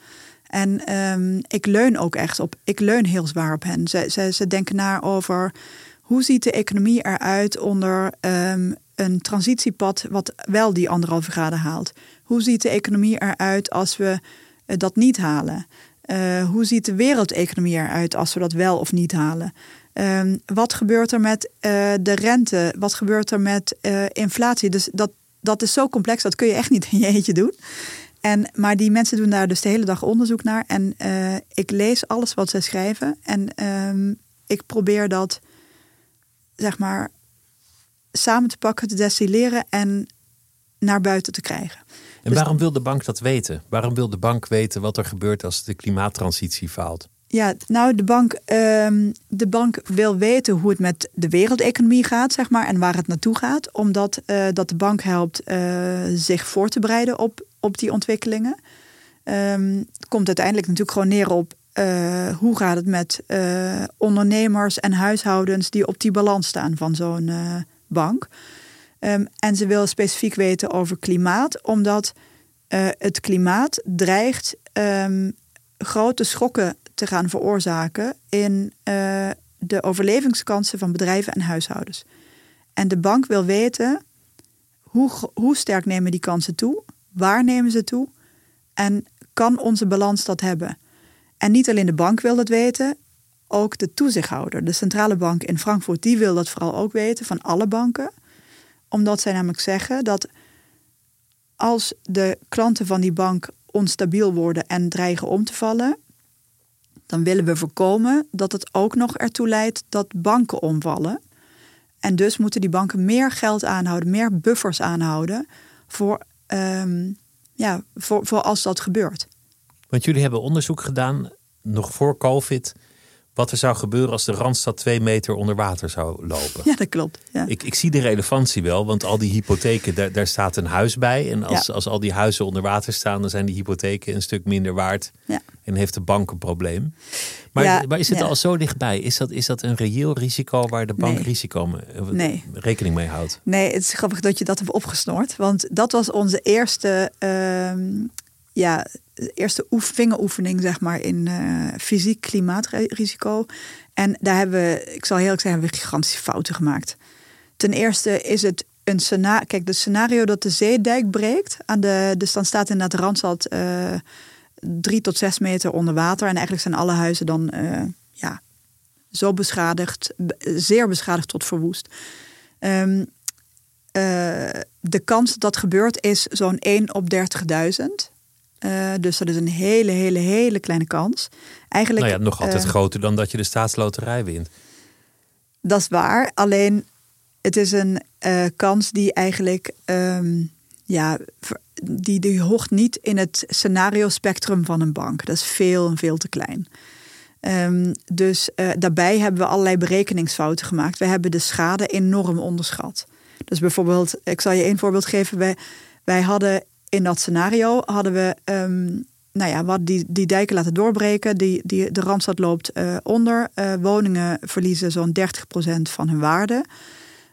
B: En ehm, ik leun ook echt op. Ik leun heel zwaar op hen. Ze, ze, ze denken na over hoe ziet de economie eruit onder ehm, een transitiepad wat wel die anderhalve graden haalt. Hoe ziet de economie eruit als we eh, dat niet halen? Eh, hoe ziet de wereldeconomie eruit als we dat wel of niet halen? Ehm, wat gebeurt er met eh, de rente? Wat gebeurt er met inflatie? Dus dat, dat is zo complex, dat kun je echt niet in je eentje doen. En, maar die mensen doen daar dus de hele dag onderzoek naar. En eh, ik lees alles wat zij schrijven. En ehm, ik probeer dat, zeg maar, samen te pakken, te destilleren en naar buiten te krijgen.
A: En
B: Dus-
A: waarom wil de bank dat weten? Waarom wil de bank weten wat er gebeurt als de klimaattransitie faalt?
B: Ja, nou, de bank, ehm, de bank wil weten hoe het met de wereldeconomie gaat, zeg maar, en waar het naartoe gaat. Omdat eh, dat de bank helpt eh, zich voor te bereiden op, op die ontwikkelingen. Ehm, het komt uiteindelijk natuurlijk gewoon neer op eh, hoe gaat het met eh, ondernemers en huishoudens die op die balans staan van zo'n eh, bank. Ehm, en ze wil specifiek weten over klimaat, omdat het klimaat dreigt ehm, grote schokken te gaan veroorzaken in de overlevingskansen van bedrijven en huishoudens. En de bank wil weten hoe, hoe sterk nemen die kansen toe, waar nemen ze toe en kan onze balans dat hebben. En niet alleen de bank wil dat weten, ook de toezichthouder, de centrale bank in Frankfurt, die wil dat vooral ook weten van alle banken. Omdat zij namelijk zeggen dat als de klanten van die bank onstabiel worden en dreigen om te vallen, dan willen we voorkomen dat het ook nog ertoe leidt dat banken omvallen. En dus moeten die banken meer geld aanhouden, meer buffers aanhouden voor, ehm, ja, voor, voor als dat gebeurt.
A: Want jullie hebben onderzoek gedaan, nog voor COVID, wat er zou gebeuren als de Randstad twee meter onder water zou lopen.
B: Ja, dat klopt. Ja.
A: Ik, ik zie de relevantie wel, want al die hypotheken, daar, daar staat een huis bij. En als,
B: Ja.
A: als al die huizen onder water staan, dan zijn die hypotheken een stuk minder waard.
B: Ja.
A: En heeft de bank een probleem. Maar, maar is het al zo dichtbij? Is dat, is dat een reëel risico waar de bank
B: Nee.
A: risico mee- eh,
B: Nee.
A: rekening mee houdt?
B: Nee, het is grappig dat je dat hebt opgesnord. Want dat was onze eerste, ehm, ja, eerste oef, vingeroefening, zeg maar, in eh, fysiek klimaatrisico. En daar hebben we, ik zal heel zeggen, we gigantische fouten gemaakt. Ten eerste is het een scenario. Kijk, het scenario dat de zeedijk breekt. Aan de, dus dan staat inderdaad Randstad eh drie tot zes meter onder water. En eigenlijk zijn alle huizen dan eh, ja, zo beschadigd, zeer beschadigd tot verwoest. Ehm, de kans dat dat gebeurt is zo'n 1 op 30.000. Uh, dus dat is een hele, hele, hele kleine kans.
A: Eigenlijk, nou ja, nog altijd groter dan dat je de staatsloterij wint.
B: Dat is waar. Alleen het is een uh, kans die eigenlijk um, ja, die, die hoort niet in het scenario spectrum van een bank. Dat is veel en veel te klein. Um, dus daarbij hebben we allerlei berekeningsfouten gemaakt. We hebben de schade enorm onderschat. Dus bijvoorbeeld, ik zal je één voorbeeld geven. Wij, wij hadden in dat scenario hadden we um, nou ja, wat die, die dijken laten doorbreken. Die, die, de Randstad loopt uh, onder. Uh, woningen verliezen zo'n 30% van hun waarde.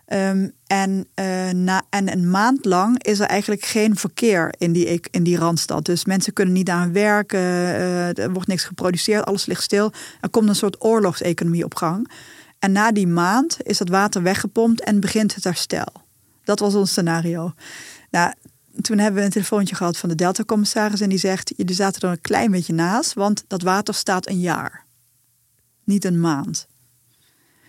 B: Um, en, uh, na, en een maand lang is er eigenlijk geen verkeer in die, in die Randstad. Dus mensen kunnen niet aan werken, er wordt niks geproduceerd, alles ligt stil. Er komt een soort oorlogseconomie op gang. En na die maand is het water weggepompt en begint het herstel. Dat was ons scenario. Nou, toen hebben we een telefoontje gehad van de Delta-commissaris en die zegt: Jullie zaten er een klein beetje naast, want dat water staat een jaar. Niet een maand.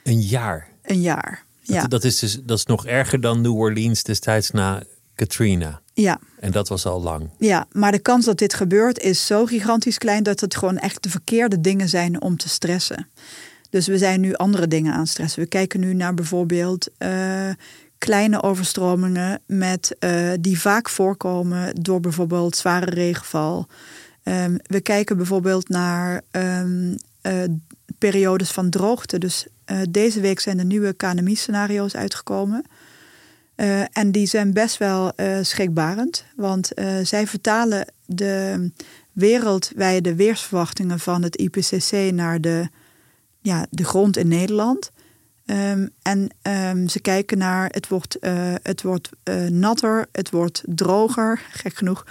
A: Een jaar?
B: Een jaar. Ja.
A: Dat, dat, is dus dat is nog erger dan New Orleans destijds na Katrina.
B: Ja.
A: En dat was al lang.
B: Ja, maar de kans dat dit gebeurt is zo gigantisch klein dat het gewoon echt de verkeerde dingen zijn om te stressen. Dus we zijn nu andere dingen aan stressen. We kijken nu naar bijvoorbeeld uh, kleine overstromingen met, uh, die vaak voorkomen door bijvoorbeeld zware regenval. Um, we kijken bijvoorbeeld naar um, uh, periodes van droogte. Dus uh, deze week zijn de nieuwe KNMI-scenario's uitgekomen. en die zijn best wel schrikbarend, want zij vertalen de wereldwijde weersverwachtingen van het IPCC naar de, ja, de grond in Nederland. Um, en um, ze kijken naar het wordt, uh, het wordt uh, natter, het wordt droger, gek genoeg.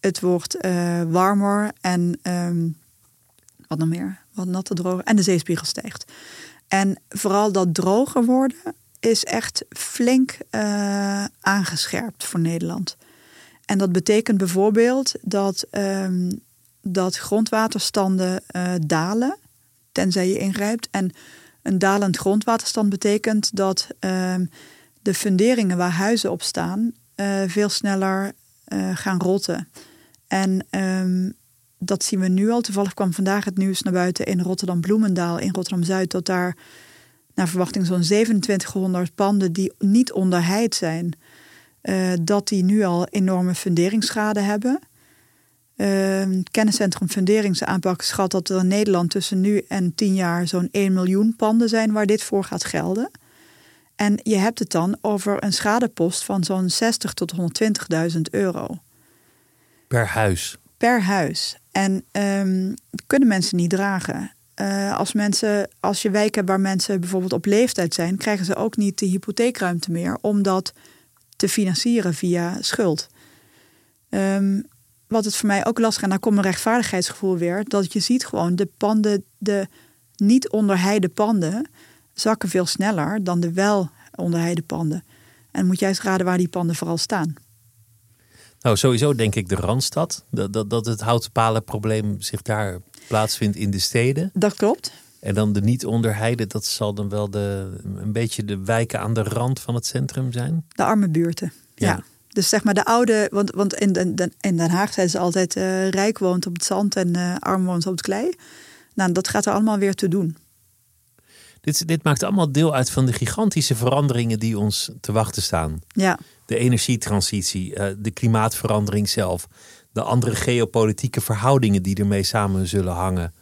B: Het wordt uh, warmer en um, wat nog meer? Wat natter, droger. En de zeespiegel stijgt. En vooral dat droger worden is echt flink aangescherpt voor Nederland. En dat betekent bijvoorbeeld dat, dat grondwaterstanden dalen, tenzij je ingrijpt. En een dalend grondwaterstand betekent dat ehm, de funderingen waar huizen op staan uh, veel sneller uh, gaan rotten. En um, dat zien we nu al. Toevallig kwam vandaag het nieuws naar buiten in Rotterdam-Bloemendaal, in Rotterdam-Zuid, dat daar naar verwachting zo'n 2700 panden die niet onderheid zijn, uh, dat die nu al enorme funderingsschade hebben. Uh, kenniscentrum Funderingsaanpak schat dat er in Nederland tussen nu en 10 jaar zo'n 1 miljoen panden zijn waar dit voor gaat gelden. En je hebt het dan over een schadepost van zo'n 60 tot 120.000 euro.
A: Per huis?
B: Per huis. En um, kunnen mensen niet dragen. Uh, als, mensen, als je wijken hebt waar mensen bijvoorbeeld op leeftijd zijn, krijgen ze ook niet de hypotheekruimte meer om dat te financieren via schuld. Um, wat het voor mij ook lastig en daar komt mijn rechtvaardigheidsgevoel weer, dat je ziet gewoon de panden, de niet onderheide panden, zakken veel sneller dan de wel onderheide panden. En moet jij eens raden waar die panden vooral staan.
A: Nou, sowieso denk ik de Randstad. Dat, dat, dat het houten palenprobleem zich daar plaatsvindt in de steden.
B: Dat klopt.
A: En dan de niet onderheide, dat zal dan wel de, een beetje de wijken aan de rand van het centrum zijn?
B: De arme buurten, ja. Dus zeg maar de oude, want, want in, Den, in Den Haag zijn ze altijd uh, rijk woont op het zand en uh, arm woont op het klei. Nou, dat gaat er allemaal weer te doen.
A: Dit, dit maakt allemaal deel uit van de gigantische veranderingen die ons te wachten staan.
B: Ja.
A: De energietransitie, uh, de klimaatverandering zelf, de andere geopolitieke verhoudingen die ermee samen zullen hangen.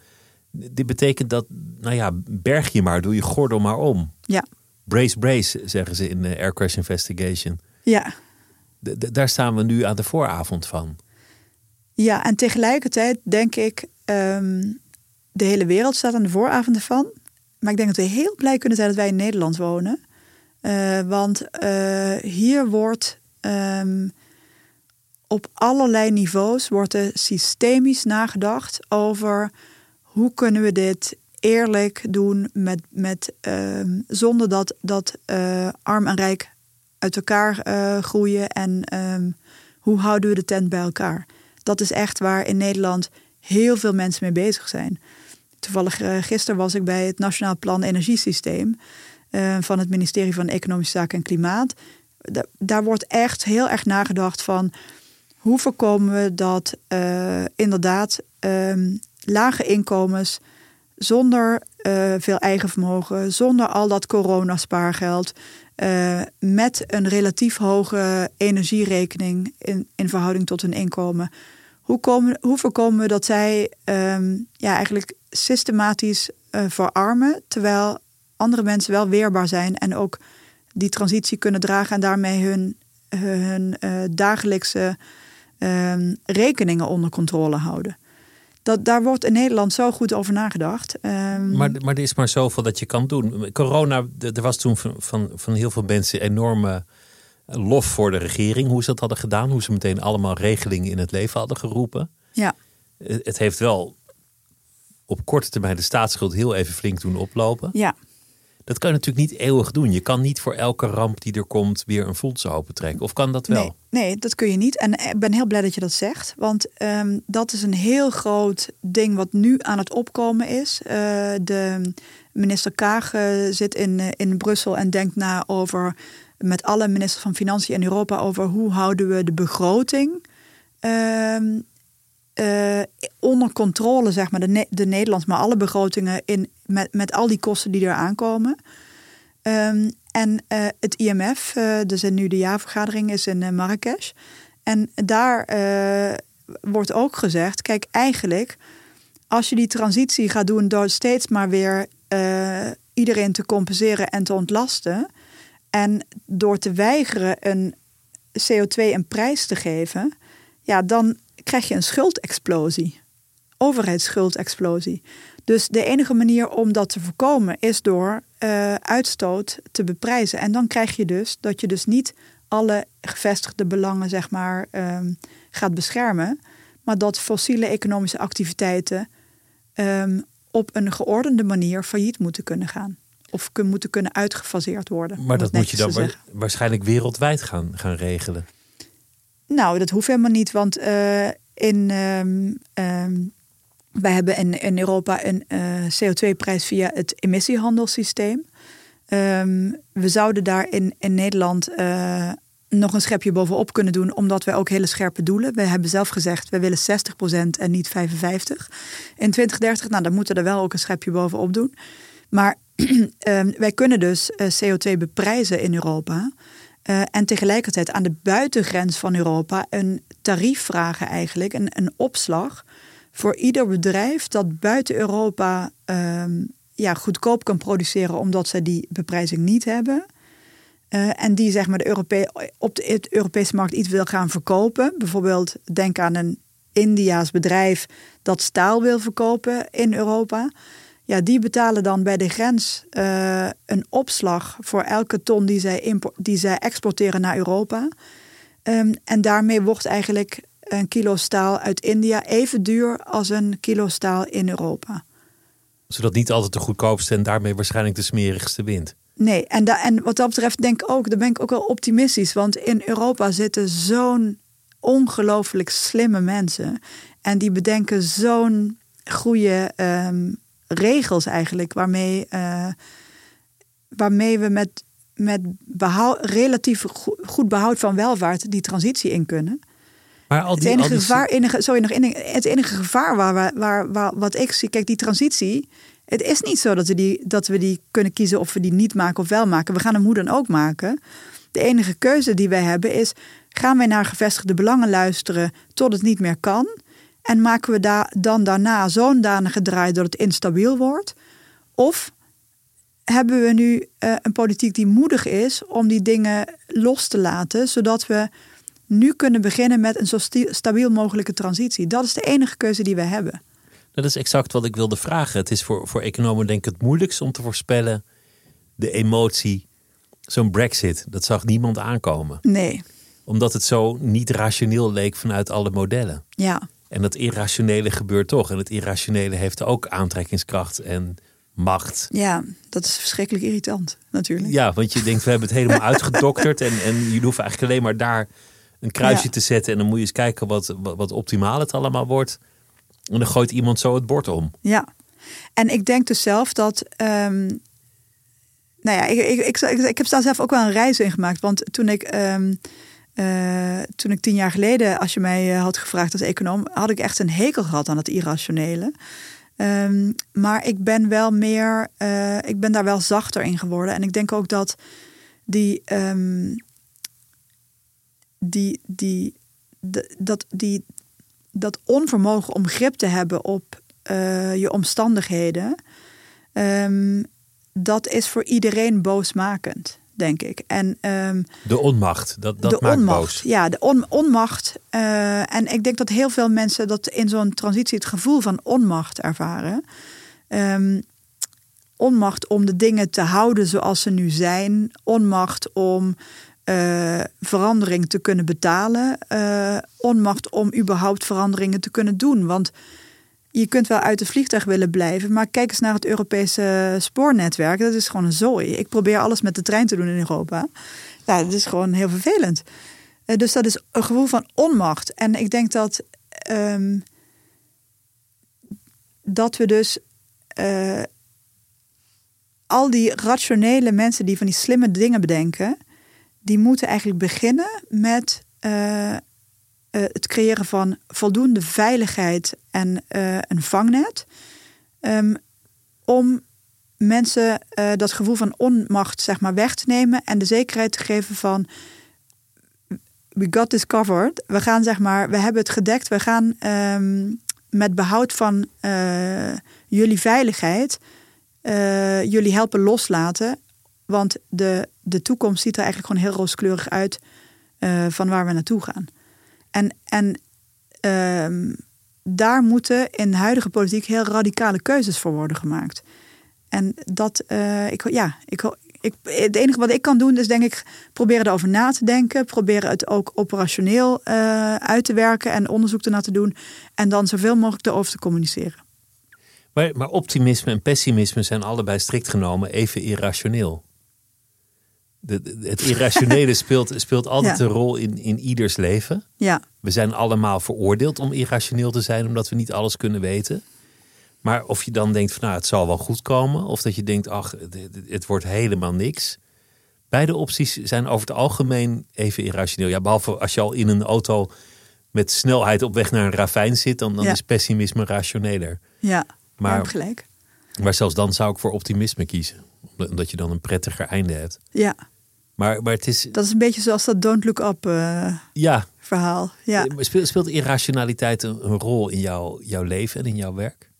A: Dit betekent dat, nou ja, berg je maar, doe je gordel maar om.
B: Ja.
A: Brace, brace, zeggen ze in de Air Crash Investigation.
B: Ja,
A: daar staan we nu aan de vooravond van.
B: Ja, en tegelijkertijd denk ik, um, de hele wereld staat aan de vooravond ervan. Maar ik denk dat we heel blij kunnen zijn dat wij in Nederland wonen. Uh, want uh, hier wordt um, op allerlei niveaus wordt er systemisch nagedacht over hoe kunnen we dit eerlijk doen met, met, um, zonder dat, dat uh, arm en rijk uit elkaar uh, groeien en um, hoe houden we de tent bij elkaar. Dat is echt waar in Nederland heel veel mensen mee bezig zijn. Toevallig uh, gisteren was ik bij het Nationaal Plan Energiesysteem uh, van het ministerie van Economische Zaken en Klimaat. daar wordt echt heel erg nagedacht van hoe voorkomen we dat inderdaad um, lage inkomens zonder uh, veel eigen vermogen, zonder al dat coronaspaargeld, uh, met een relatief hoge energierekening in, in verhouding tot hun inkomen. Hoe, komen, hoe voorkomen we dat zij um, ja, eigenlijk systematisch uh, verarmen, terwijl andere mensen wel weerbaar zijn en ook die transitie kunnen dragen en daarmee hun, hun dagelijkse um, rekeningen onder controle houden? Dat, daar wordt in Nederland zo goed over nagedacht.
A: Um... Maar, maar er is maar zoveel dat je kan doen. Corona, er was toen van, van, van heel veel mensen enorme lof voor de regering. Hoe ze dat hadden gedaan. Hoe ze meteen allemaal regelingen in het leven hadden geroepen.
B: Ja.
A: Het heeft wel op korte termijn de staatsschuld heel even flink doen oplopen.
B: Ja.
A: Dat kan je natuurlijk niet eeuwig doen. Je kan niet voor elke ramp die er komt weer een voedsel open trekken. Of kan dat wel?
B: Nee, dat kun je niet. En ik ben heel blij dat je dat zegt. Want um, dat is een heel groot ding wat nu aan het opkomen is. Uh, de minister Kaag uh, zit in, in Brussel en denkt na over met alle ministers van Financiën in Europa over hoe houden we de begroting uh, onder controle, zeg maar, de, de Nederlands, maar alle begrotingen in, met, met al die kosten die er aankomen. Um, en uh, het IMF, uh, dus nu de jaarvergadering is in Marrakesh. En daar wordt ook gezegd: kijk, eigenlijk, als je die transitie gaat doen door steeds maar weer iedereen te compenseren en te ontlasten. En door te weigeren een CO2 een prijs te geven, ja, dan krijg je een schuldexplosie. Overheidsschuldexplosie. Dus de enige manier om dat te voorkomen is door uh, uitstoot te beprijzen. En dan krijg je dus dat je dus niet alle gevestigde belangen zeg maar, um, gaat beschermen. Maar dat fossiele economische activiteiten um, op een geordende manier failliet moeten kunnen gaan. Of moeten kunnen uitgefaseerd worden.
A: Maar dat moet je dan waarschijnlijk wereldwijd gaan, gaan regelen.
B: Nou, dat hoeft helemaal niet, want uh, in, um, um, wij hebben in, Europa een uh, CO2-prijs via het emissiehandelssysteem. Um, we zouden daar in, in Nederland uh, nog een schepje bovenop kunnen doen, omdat wij ook hele scherpe doelen. We hebben zelf gezegd, we willen 60% en niet 55%. In 2030, nou dan moeten we er wel ook een schepje bovenop doen. Maar wij kunnen dus CO2 beprijzen in Europa. Uh, en tegelijkertijd aan de buitengrens van Europa een tarief vragen eigenlijk, een, een opslag voor ieder bedrijf dat buiten Europa um, ja, goedkoop kan produceren omdat ze die beprijzing niet hebben. Uh, en die zeg maar de Europe op de Europese markt iets wil gaan verkopen. Bijvoorbeeld denk aan een Indiaas bedrijf dat staal wil verkopen in Europa ja, die betalen dan bij de grens uh, een opslag voor elke ton die zij, die zij exporteren naar Europa. Um, en daarmee wordt eigenlijk een kilo staal uit India even duur als een kilo staal in Europa.
A: Zodat niet altijd de goedkoopste en daarmee waarschijnlijk de smerigste wint.
B: Nee, en, da en wat dat betreft denk ik ook, daar ben ik ook wel optimistisch. Want in Europa zitten zo'n ongelooflijk slimme mensen. En die bedenken zo'n goede um, regels eigenlijk waarmee, uh, waarmee we met, met behoud, relatief goed behoud van welvaart die transitie in kunnen. Maar al die, het enige gevaar, enige, sorry, nog het enige gevaar waar, waar, waar, wat ik zie, kijk, die transitie. Het is niet zo dat we, die, dat we die kunnen kiezen of we die niet maken of wel maken. We gaan hem hoe dan ook maken. De enige keuze die wij hebben is: gaan wij naar gevestigde belangen luisteren tot het niet meer kan? En maken we daar dan daarna zo'n danige draai dat het instabiel wordt? Of hebben we nu uh, een politiek die moedig is om die dingen los te laten, zodat we nu kunnen beginnen met een zo stabiel mogelijke transitie? Dat is de enige keuze die we hebben.
A: Dat is exact wat ik wilde vragen. Het is voor, voor economen denk ik het moeilijkst om te voorspellen de emotie. Zo'n brexit, dat zag niemand aankomen.
B: Nee.
A: Omdat het zo niet rationeel leek vanuit alle modellen.
B: Ja.
A: En dat irrationele gebeurt toch. En het irrationele heeft ook aantrekkingskracht en macht.
B: Ja, dat is verschrikkelijk irritant natuurlijk.
A: Ja, want je denkt, we hebben het helemaal uitgedokterd. En, en je hoeft eigenlijk alleen maar daar een kruisje te zetten. En dan moet je eens kijken wat, wat, optimaal het allemaal wordt. En dan gooit iemand zo het bord om.
B: Ja, en ik denk dus zelf dat um, nou ja, ik, ik, ik, ik, heb daar zelf ook wel een reis in gemaakt. Want toen ik, ehm, eh, toen ik tien jaar geleden, als je mij had gevraagd als econoom, had ik echt een hekel gehad aan het irrationele. Ehm, maar ik ben wel meer, ik ben daar wel zachter in geworden. En ik denk ook dat die, um, die, die, dat, die, dat onvermogen om grip te hebben op je omstandigheden, um, dat is voor iedereen boosmakend, denk ik. En, um,
A: de onmacht, dat, dat
B: de
A: maakt
B: onmacht,
A: boos.
B: Ja, de on, onmacht. Uh, en ik denk dat heel veel mensen dat in zo'n transitie het gevoel van onmacht ervaren. Um, onmacht om de dingen te houden zoals ze nu zijn. Onmacht om uh, verandering te kunnen betalen. Uh, onmacht om überhaupt veranderingen te kunnen doen. Want je kunt wel uit de vliegtuig willen blijven, maar kijk eens naar het Europese spoornetwerk. Dat is gewoon een zooi. Ik probeer alles met de trein te doen in Europa. Ja, dat is gewoon heel vervelend. Uh, dus dat is een gevoel van onmacht. En ik denk dat, um, dat we dus al die rationele mensen die van die slimme dingen bedenken, die moeten eigenlijk beginnen met uh, uh, het creëren van voldoende veiligheid en uh, een vangnet. Um, om mensen dat gevoel van onmacht zeg maar, weg te nemen en de zekerheid te geven van we got this covered. We gaan zeg maar, we hebben het gedekt. We gaan um, met behoud van jullie veiligheid jullie helpen loslaten. Want de, de toekomst ziet er eigenlijk gewoon heel rooskleurig uit van waar we naartoe gaan. En, en uh, daar moeten in huidige politiek heel radicale keuzes voor worden gemaakt. En dat, uh, ik, ja, ik, ik, het enige wat ik kan doen is denk ik proberen erover na te denken. Proberen het ook operationeel uh, uit te werken en onderzoek ernaar te doen. En dan zoveel mogelijk erover te communiceren.
A: Maar, maar optimisme en pessimisme zijn allebei strikt genomen even irrationeel. De, de, het irrationele speelt, speelt altijd ja. een rol in, in ieders leven.
B: Ja.
A: We zijn allemaal veroordeeld om irrationeel te zijn, omdat we niet alles kunnen weten. Maar of je dan denkt van nou, het zal wel goed komen, of dat je denkt, ach, het, het wordt helemaal niks. Beide opties zijn over het algemeen even irrationeel. Ja, behalve als je al in een auto met snelheid op weg naar een ravijn zit, dan, dan
B: Ja.
A: is pessimisme rationeler.
B: Ja,
A: Maar-
B: je hebt gelijk.
A: Maar zelfs dan zou ik voor optimisme kiezen. Omdat je dan een prettiger einde hebt.
B: Ja,
A: Maar, maar het is.
B: dat is een beetje zoals dat Don't Look Up eh,
A: Ja,
B: verhaal. Ja.
A: maar speelt, speelt irrationaliteit een, een rol in jouw, jouw leven en in jouw werk?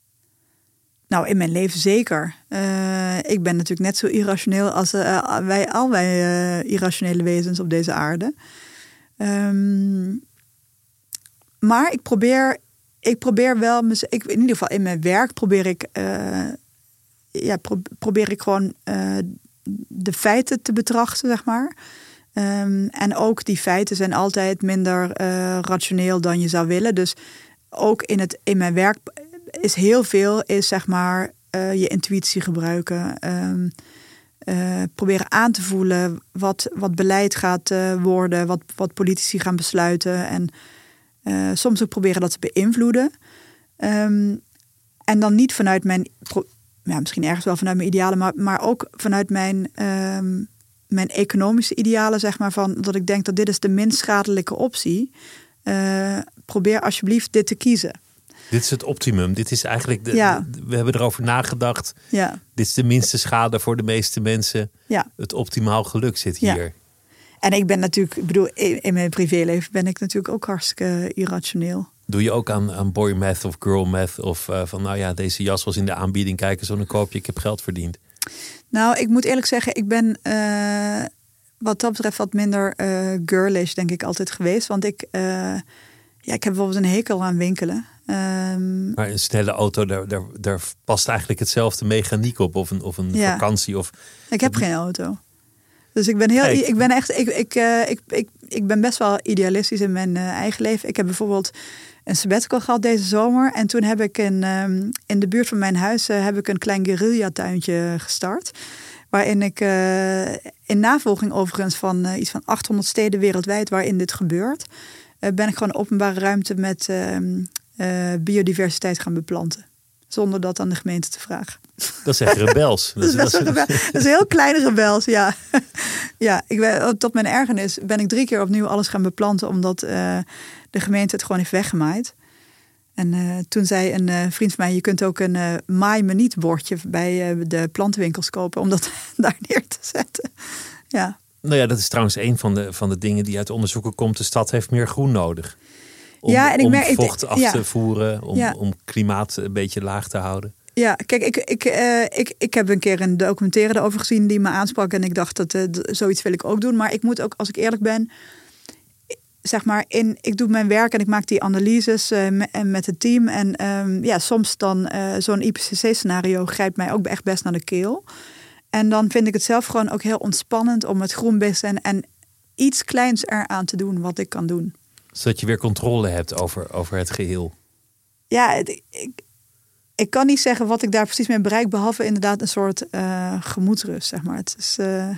B: Nou, in mijn leven zeker. Eh, ik ben natuurlijk net zo irrationeel als eh, wij, al wij eh, irrationele wezens op deze aarde. Ehm, maar ik probeer, ik probeer wel, ik, in ieder geval in mijn werk probeer ik, eh, ja, pro- probeer ik gewoon eh, de feiten te betrachten, zeg maar. Ehm, en ook die feiten zijn altijd minder eh, rationeel dan je zou willen. Dus ook in, het, in mijn werk is heel veel, is zeg maar eh, je intuïtie gebruiken. Ehm, eh, proberen aan te voelen wat, wat beleid gaat worden, wat, wat politici gaan besluiten. En soms ook proberen dat te beïnvloeden. Ehm, en dan niet vanuit mijn, ja, misschien ergens wel vanuit mijn idealen, maar, maar ook vanuit mijn, ehm, mijn economische idealen, zeg maar, van dat ik denk dat dit is de minst schadelijke optie. Eh, probeer alsjeblieft dit te kiezen.
A: Dit is het optimum. Dit is eigenlijk. De,
B: Ja.
A: de- we hebben erover nagedacht.
B: Ja,
A: Dit is de minste schade voor de meeste mensen.
B: ja.
A: Het optimaal geluk zit
B: Ja.
A: hier.
B: En ik ben natuurlijk, ik bedoel, in, in mijn privéleven ben ik natuurlijk ook hartstikke irrationeel.
A: Doe je ook aan, aan boy math of girl math? Of eh, van nou ja, deze jas was in de aanbieding. Kijk eens, zo'n koopje. Ik heb geld verdiend.
B: Nou, ik moet eerlijk zeggen, ik ben eh, wat dat betreft wat minder eh girlish, denk ik, altijd geweest. Want ik, eh, ja, ik heb bijvoorbeeld een hekel aan winkelen. Ehm,
A: Maar een snelle auto, daar, daar, daar past eigenlijk hetzelfde mechaniek op. Of een, of een
B: Ja.
A: vakantie. Of,
B: ik heb geen auto. Dus ik ben heel, ik ben echt, ik, ik, ik, ik, ik ben best wel idealistisch in mijn eigen leven. Ik heb bijvoorbeeld een sabbatical gehad deze zomer. En toen heb ik in, ehm, in de buurt van mijn huis eh, heb ik een klein guerrilla-tuintje gestart. Waarin ik, eh, in navolging overigens van eh, iets van 800 steden wereldwijd waarin dit gebeurt, ben ik gewoon openbare ruimte met ehm, eh, biodiversiteit gaan beplanten. Zonder dat aan de gemeente te vragen.
A: Dat is echt rebels.
B: Dat is, wel rebels. dat is een heel kleine rebels, ja. Ja, ik ben, tot mijn ergernis ben ik drie keer opnieuw alles gaan beplanten, omdat uh, de gemeente het gewoon heeft weggemaaid. En uh, toen zei een uh, vriend van mij: Je kunt ook een uh, maai me niet bordje bij de plantenwinkels kopen om dat daar neer te zetten. Ja.
A: Nou ja, dat is trouwens een van de, van de dingen die uit onderzoeken komt. De stad heeft meer groen nodig. Om,
B: ja, en ik
A: om
B: merk,
A: vocht
B: ik,
A: af
B: ja.
A: te voeren, om,
B: Ja.
A: om klimaat een beetje laag te houden.
B: Ja, kijk, ik, ik, eh, ik, ik heb een keer een documentaire erover gezien die me aansprak. En ik dacht dat eh, zoiets wil ik ook doen. Maar ik moet ook, als ik eerlijk ben, zeg maar, in, ik doe mijn werk en ik maak die analyses eh, en met het team. En ehm, ja, soms dan zo'n IPCC-scenario grijpt mij ook echt best naar de keel. En dan vind ik het zelf gewoon ook heel ontspannend om het groen best en, en iets kleins eraan te doen wat ik kan doen.
A: Zodat je weer controle hebt over, over het geheel.
B: Ja, het- ik, ik kan niet zeggen wat ik daar precies mee bereik, behalve inderdaad een soort eh gemoedsrust, zeg maar. Het is, eh,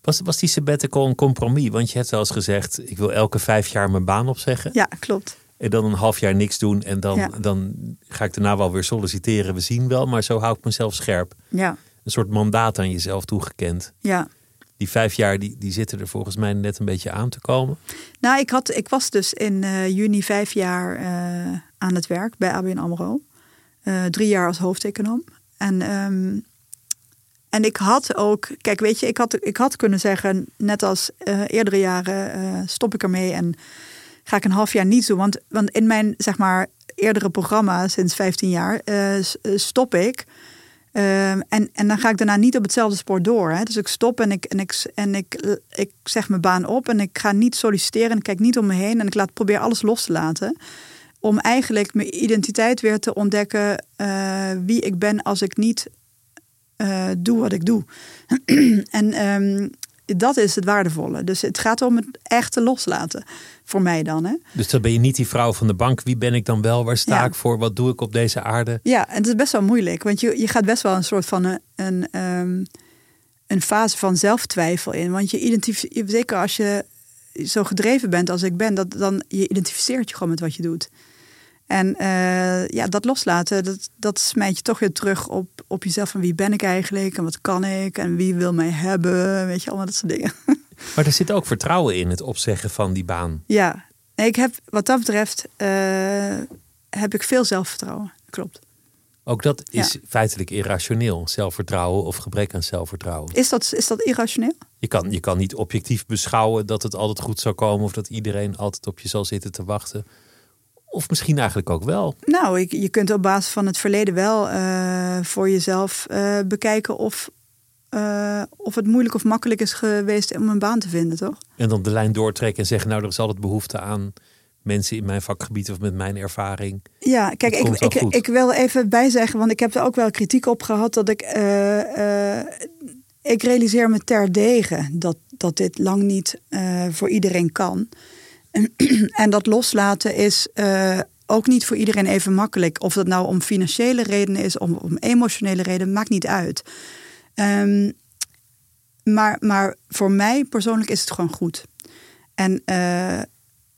A: Was, was die sabbatical een compromis? Want je hebt wel eens gezegd, ik wil elke vijf jaar mijn baan opzeggen.
B: ja, klopt.
A: En dan een half jaar niks doen. En dan,
B: Ja.
A: dan ga ik daarna wel weer solliciteren. We zien wel, maar zo hou ik mezelf scherp.
B: Ja,
A: Een soort mandaat aan jezelf toegekend.
B: ja.
A: Die vijf jaar die, die zitten er volgens mij net een beetje aan te komen.
B: Nou, ik, had, ik was dus in eh, juni vijf jaar aan het werk bij ABN AMRO. Eh, drie jaar als hoofdeconoom. En, ehm, en ik had ook... Kijk, weet je, ik had, ik had kunnen zeggen... net als eh, eerdere jaren eh, stop ik ermee... en ga ik een half jaar niets doen. Want, want in mijn, zeg maar, eerdere programma sinds 15 jaar... stop ik... Ehm, en, en dan ga ik daarna niet op hetzelfde spoor door. Hè? Dus ik stop en, ik, en, ik, en ik, ik zeg mijn baan op en ik ga niet solliciteren en ik kijk niet om me heen en ik laat, probeer alles los te laten. Om eigenlijk mijn identiteit weer te ontdekken eh, wie ik ben als ik niet eh, doe wat ik doe. en ehm, dat is het waardevolle. Dus het gaat om het echte loslaten. Voor mij dan. Hè?
A: Dus dan ben je niet die vrouw van de bank. Wie ben ik dan wel? Waar sta
B: Ja.
A: ik voor? Wat doe ik op deze aarde?
B: Ja, en het is best wel moeilijk. Want je, je gaat best wel een soort van een, een, ehm, een fase van zelftwijfel in. Want je identificeert, zeker als je zo gedreven bent als ik ben, dat, dan je identificeert je gewoon met wat je doet. En eh, ja, dat loslaten, dat, dat smijt je toch weer terug op, op jezelf. Van wie ben ik eigenlijk en wat kan ik en wie wil mij hebben. Weet je, allemaal dat soort dingen.
A: Maar er zit ook vertrouwen in het opzeggen van die baan.
B: Ja, ik heb wat dat betreft eh, heb ik veel zelfvertrouwen. Klopt.
A: Ook dat is feitelijk irrationeel. Zelfvertrouwen of gebrek aan zelfvertrouwen.
B: Is dat, is dat irrationeel?
A: Je kan, je kan niet objectief beschouwen dat het altijd goed zou komen. Of dat iedereen altijd op je zal zitten te wachten. Of misschien eigenlijk ook wel.
B: Nou, ik, je kunt op basis van het verleden wel eh, voor jezelf eh, bekijken of, eh, of het moeilijk of makkelijk is geweest om een baan te vinden, toch?
A: En dan de lijn doortrekken en zeggen, nou er is altijd behoefte aan mensen in mijn vakgebied of met mijn ervaring.
B: Ja, kijk, ik, ik,
A: goed.
B: ik wil even bijzeggen, want ik heb er ook wel kritiek op gehad dat ik. ik realiseer me terdege dat, dat dit lang niet voor iedereen kan. En, dat loslaten is eh, ook niet voor iedereen even makkelijk. Of dat nou om financiële redenen is, om, om emotionele redenen, maakt niet uit. Ehm, maar, maar voor mij persoonlijk is het gewoon goed. En, eh,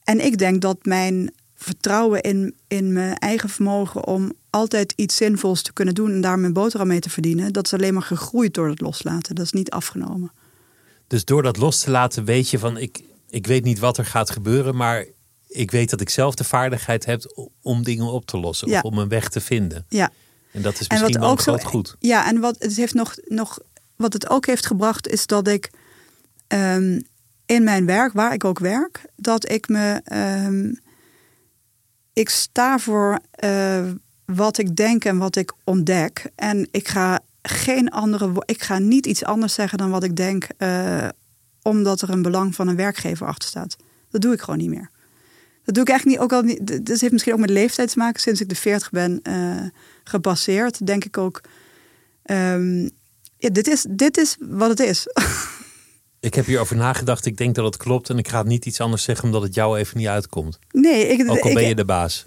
B: en ik denk dat mijn vertrouwen in, in mijn eigen vermogen om altijd iets zinvols te kunnen doen en daar mijn boterham mee te verdienen, dat is alleen maar gegroeid door het loslaten. Dat is niet afgenomen.
A: Dus door dat los te laten weet je van, ik, ik weet niet wat er gaat gebeuren. Maar ik weet dat ik zelf de vaardigheid heb om dingen op te lossen.
B: Ja.
A: Of om een weg te vinden.
B: Ja.
A: En dat is
B: En
A: misschien wel
B: ook zo-
A: goed.
B: Ja, en wat het heeft nog, nog wat het ook heeft gebracht, is dat ik ehm, in mijn werk, waar ik ook werk, dat ik me. ehm, ik sta voor eh, wat ik denk en wat ik ontdek. En ik ga geen andere. Ik ga niet iets anders zeggen dan wat ik denk, eh, omdat er een belang van een werkgever achter staat. Dat doe ik gewoon niet meer. Dat doe ik eigenlijk niet. Ook al niet. Dat heeft misschien ook met leeftijd te maken. Sinds ik de 40 ben eh, gebaseerd, denk ik ook. ehm, ja, dit, is, dit is wat het is.
A: Ik heb hierover nagedacht. Ik denk dat het klopt. En ik ga niet iets anders zeggen omdat het jou even niet uitkomt.
B: Nee, ik,
A: Ook al
B: ik,
A: ben je de baas.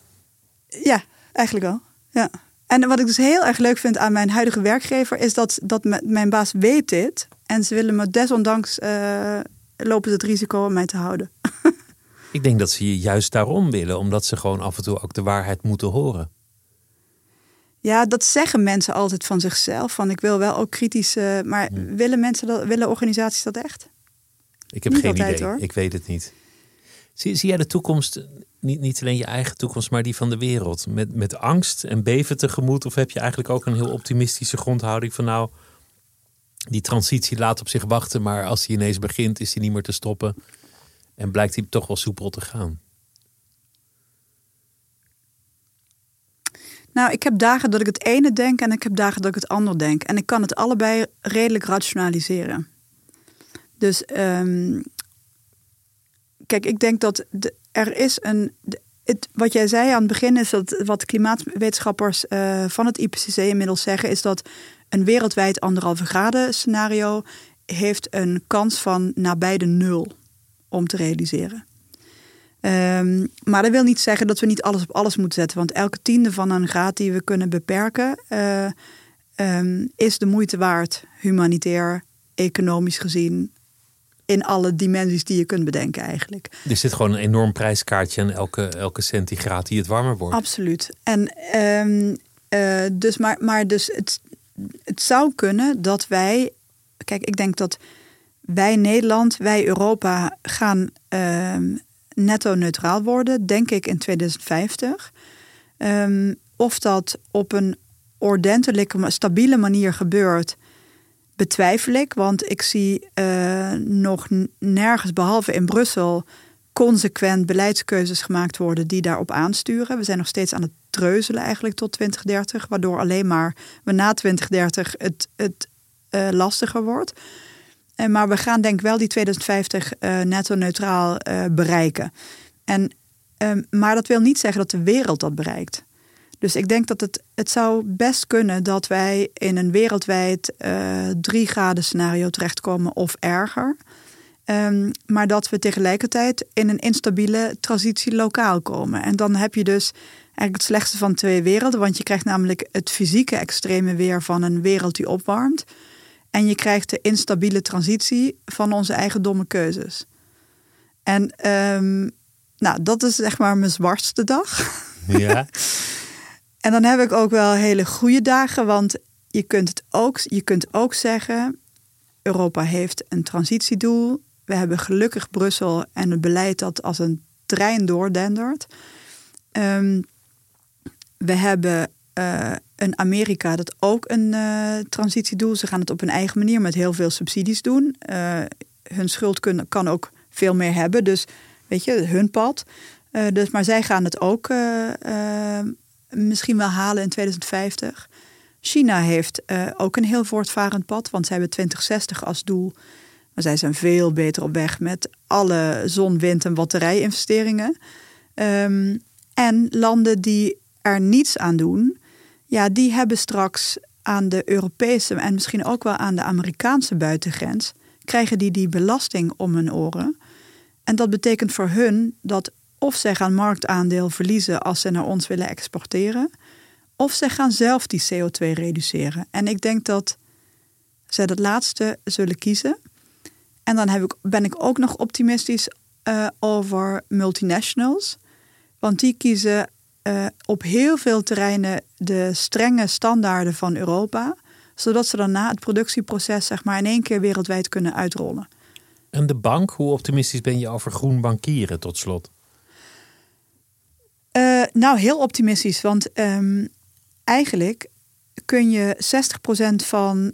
B: Ja, eigenlijk wel. Ja. En wat ik dus heel erg leuk vind aan mijn huidige werkgever is dat, dat mijn baas weet dit. En ze willen me desondanks eh, lopen ze het risico om mij te houden.
A: Ik denk dat ze je juist daarom willen. Omdat ze gewoon af en toe ook de waarheid moeten horen.
B: Ja, dat zeggen mensen altijd van zichzelf. Van ik wil wel ook kritisch. eh, maar willen mensen dat, willen organisaties dat echt?
A: Ik heb
B: Niet
A: geen
B: altijd,
A: idee.
B: hoor.
A: Ik weet het niet. Zie, zie jij de toekomst, niet, niet alleen je eigen toekomst, maar die van de wereld? Met, met angst en beven tegemoet? Of heb je eigenlijk ook een heel optimistische grondhouding van nou, die transitie laat op zich wachten, maar als die ineens begint, is die niet meer te stoppen. En blijkt die toch wel soepel te gaan.
B: Nou, ik heb dagen dat ik het ene denk en ik heb dagen dat ik het andere denk. En ik kan het allebei redelijk rationaliseren. Dus ehm, kijk, ik denk dat er is een. het, wat jij zei aan het begin is dat wat klimaatwetenschappers eh, van het IPCC inmiddels zeggen, is dat een wereldwijd anderhalve graden scenario heeft een kans van nabij de nul om te realiseren. Ehm, maar dat wil niet zeggen dat we niet alles op alles moeten zetten. Want elke tiende van een graad die we kunnen beperken, eh, ehm, is de moeite waard. Humanitair, economisch gezien. In alle dimensies die je kunt bedenken eigenlijk.
A: Er zit gewoon een enorm prijskaartje aan elke, elke centigraad die het warmer wordt.
B: Absoluut. En ehm, eh, dus, maar, maar dus het, het zou kunnen dat wij. Kijk, ik denk dat wij Nederland, wij Europa gaan ehm, netto neutraal worden, denk ik in 2050. Ehm, of dat op een ordentelijke, stabiele manier gebeurt, betwijfel ik. Want ik zie eh, nog nergens, behalve in Brussel, consequent beleidskeuzes gemaakt worden die daarop aansturen. We zijn nog steeds aan het treuzelen eigenlijk tot 2030, waardoor alleen maar we na 2030 het, het eh, lastiger wordt. En maar we gaan denk ik wel die 2050 eh, netto neutraal eh, bereiken. En, ehm, maar dat wil niet zeggen dat de wereld dat bereikt. Dus ik denk dat het, het zou best kunnen dat wij in een wereldwijd 3 graden scenario terechtkomen of erger. Ehm, maar dat we tegelijkertijd in een instabiele transitie lokaal komen. En dan heb je dus eigenlijk het slechtste van twee werelden. Want je krijgt namelijk het fysieke extreme weer van een wereld die opwarmt. En je krijgt de instabiele transitie van onze eigen domme keuzes. En ehm, nou, dat is zeg maar mijn zwartste dag.
A: Ja.
B: En dan heb ik ook wel hele goede dagen, want je kunt het ook, je kunt ook zeggen: Europa heeft een transitiedoel. We hebben gelukkig Brussel en het beleid dat als een trein doordendert. Ehm, we hebben eh, een Amerika dat ook een eh, transitiedoel. Ze gaan het op hun eigen manier met heel veel subsidies doen. Eh, hun schuld kan ook veel meer hebben, dus weet je, hun pad. Dus, maar zij gaan het ook misschien wel halen in 2050. China heeft ook een heel voortvarend pad, want zij hebben 2060 als doel. Maar zij zijn veel beter op weg met alle zon, wind en batterijinvesteringen. Ehm, en landen die er niets aan doen, ja, die hebben straks aan de Europese en misschien ook wel aan de Amerikaanse buitengrens, krijgen die die belasting om hun oren. En dat betekent voor hun dat of zij gaan marktaandeel verliezen als ze naar ons willen exporteren, of zij gaan zelf die CO2 reduceren. En ik denk dat zij dat laatste zullen kiezen. En dan heb ik, ben ik ook nog optimistisch eh, over multinationals. Want die kiezen eh, op heel veel terreinen de strenge standaarden van Europa. Zodat ze daarna het productieproces zeg maar, in één keer wereldwijd kunnen uitrollen.
A: En de bank, hoe optimistisch ben je over groen bankieren tot slot?
B: Eh, nou, heel optimistisch. Want ehm, eigenlijk kun je 60% van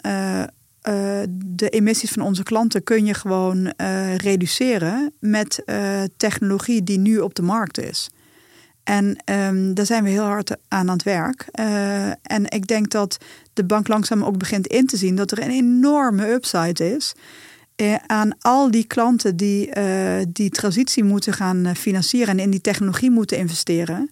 B: eh, de emissies van onze klanten kun je gewoon eh, reduceren met eh, technologie die nu op de markt is. En ehm, daar zijn we heel hard aan aan het werk. En ik denk dat de bank langzaam ook begint in te zien dat er een enorme upside is. aan al die klanten die die transitie moeten gaan financieren en in die technologie moeten investeren.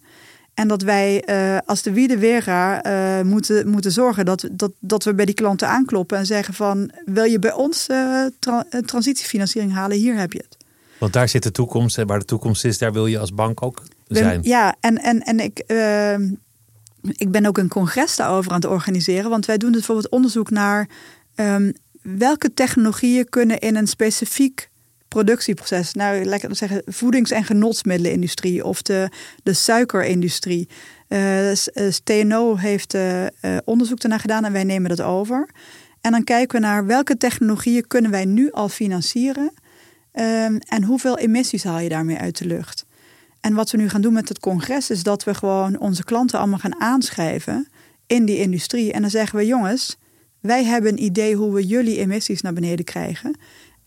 B: En dat wij eh, als de Wiede Wera eh, moeten, moeten zorgen dat, dat, dat we bij die klanten aankloppen en zeggen van wil je bij ons eh, tra- transitiefinanciering halen, hier heb je het.
A: Want daar zit de toekomst en waar de toekomst is, daar wil je als bank ook
B: Ben-
A: zijn.
B: Ja, en, en, en ik, eh, ik ben ook een congres daarover aan het organiseren. Want wij doen dus bijvoorbeeld onderzoek naar ehm, welke technologieën kunnen in een specifiek productieproces, nou lekker zeggen, voedings- en genotsmiddelenindustrie of de, de suikerindustrie. TNO heeft onderzoek ernaar gedaan en wij nemen dat over. En dan kijken we naar welke technologieën kunnen wij nu al financieren um, en hoeveel emissies haal je daarmee uit de lucht. En wat we nu gaan doen met het congres is dat we gewoon onze klanten allemaal gaan aanschrijven in die industrie. En dan zeggen we jongens, wij hebben een idee hoe we jullie emissies naar beneden krijgen.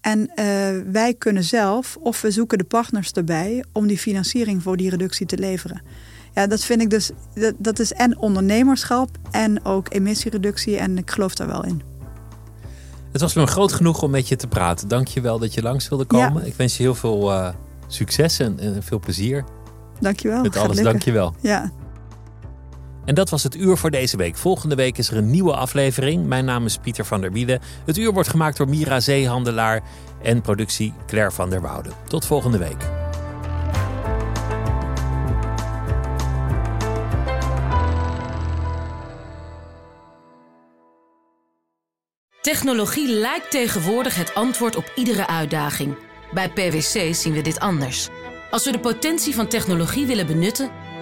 B: En uh, wij kunnen zelf, of we zoeken de partners erbij om die financiering voor die reductie te leveren. Ja, dat vind ik dus, dat, dat is en ondernemerschap en ook emissiereductie. En ik geloof daar wel in.
A: Het was me een groot genoeg om met je te praten. Dank je wel dat je langs wilde komen. Ik wens je heel veel uh, succes en, en, veel plezier.
B: Dank je wel.
A: Met alles, dank je wel.
B: Ja.
A: En dat was het uur voor deze week. Volgende week is er een nieuwe aflevering. Mijn naam is Pieter van der Wielen. Het uur wordt gemaakt door Mira Zeehandelaar en productie Claire van der Woude. Tot volgende week.
C: Technologie lijkt tegenwoordig het antwoord op iedere uitdaging. Bij PwC zien we dit anders. Als we de potentie van technologie willen benutten,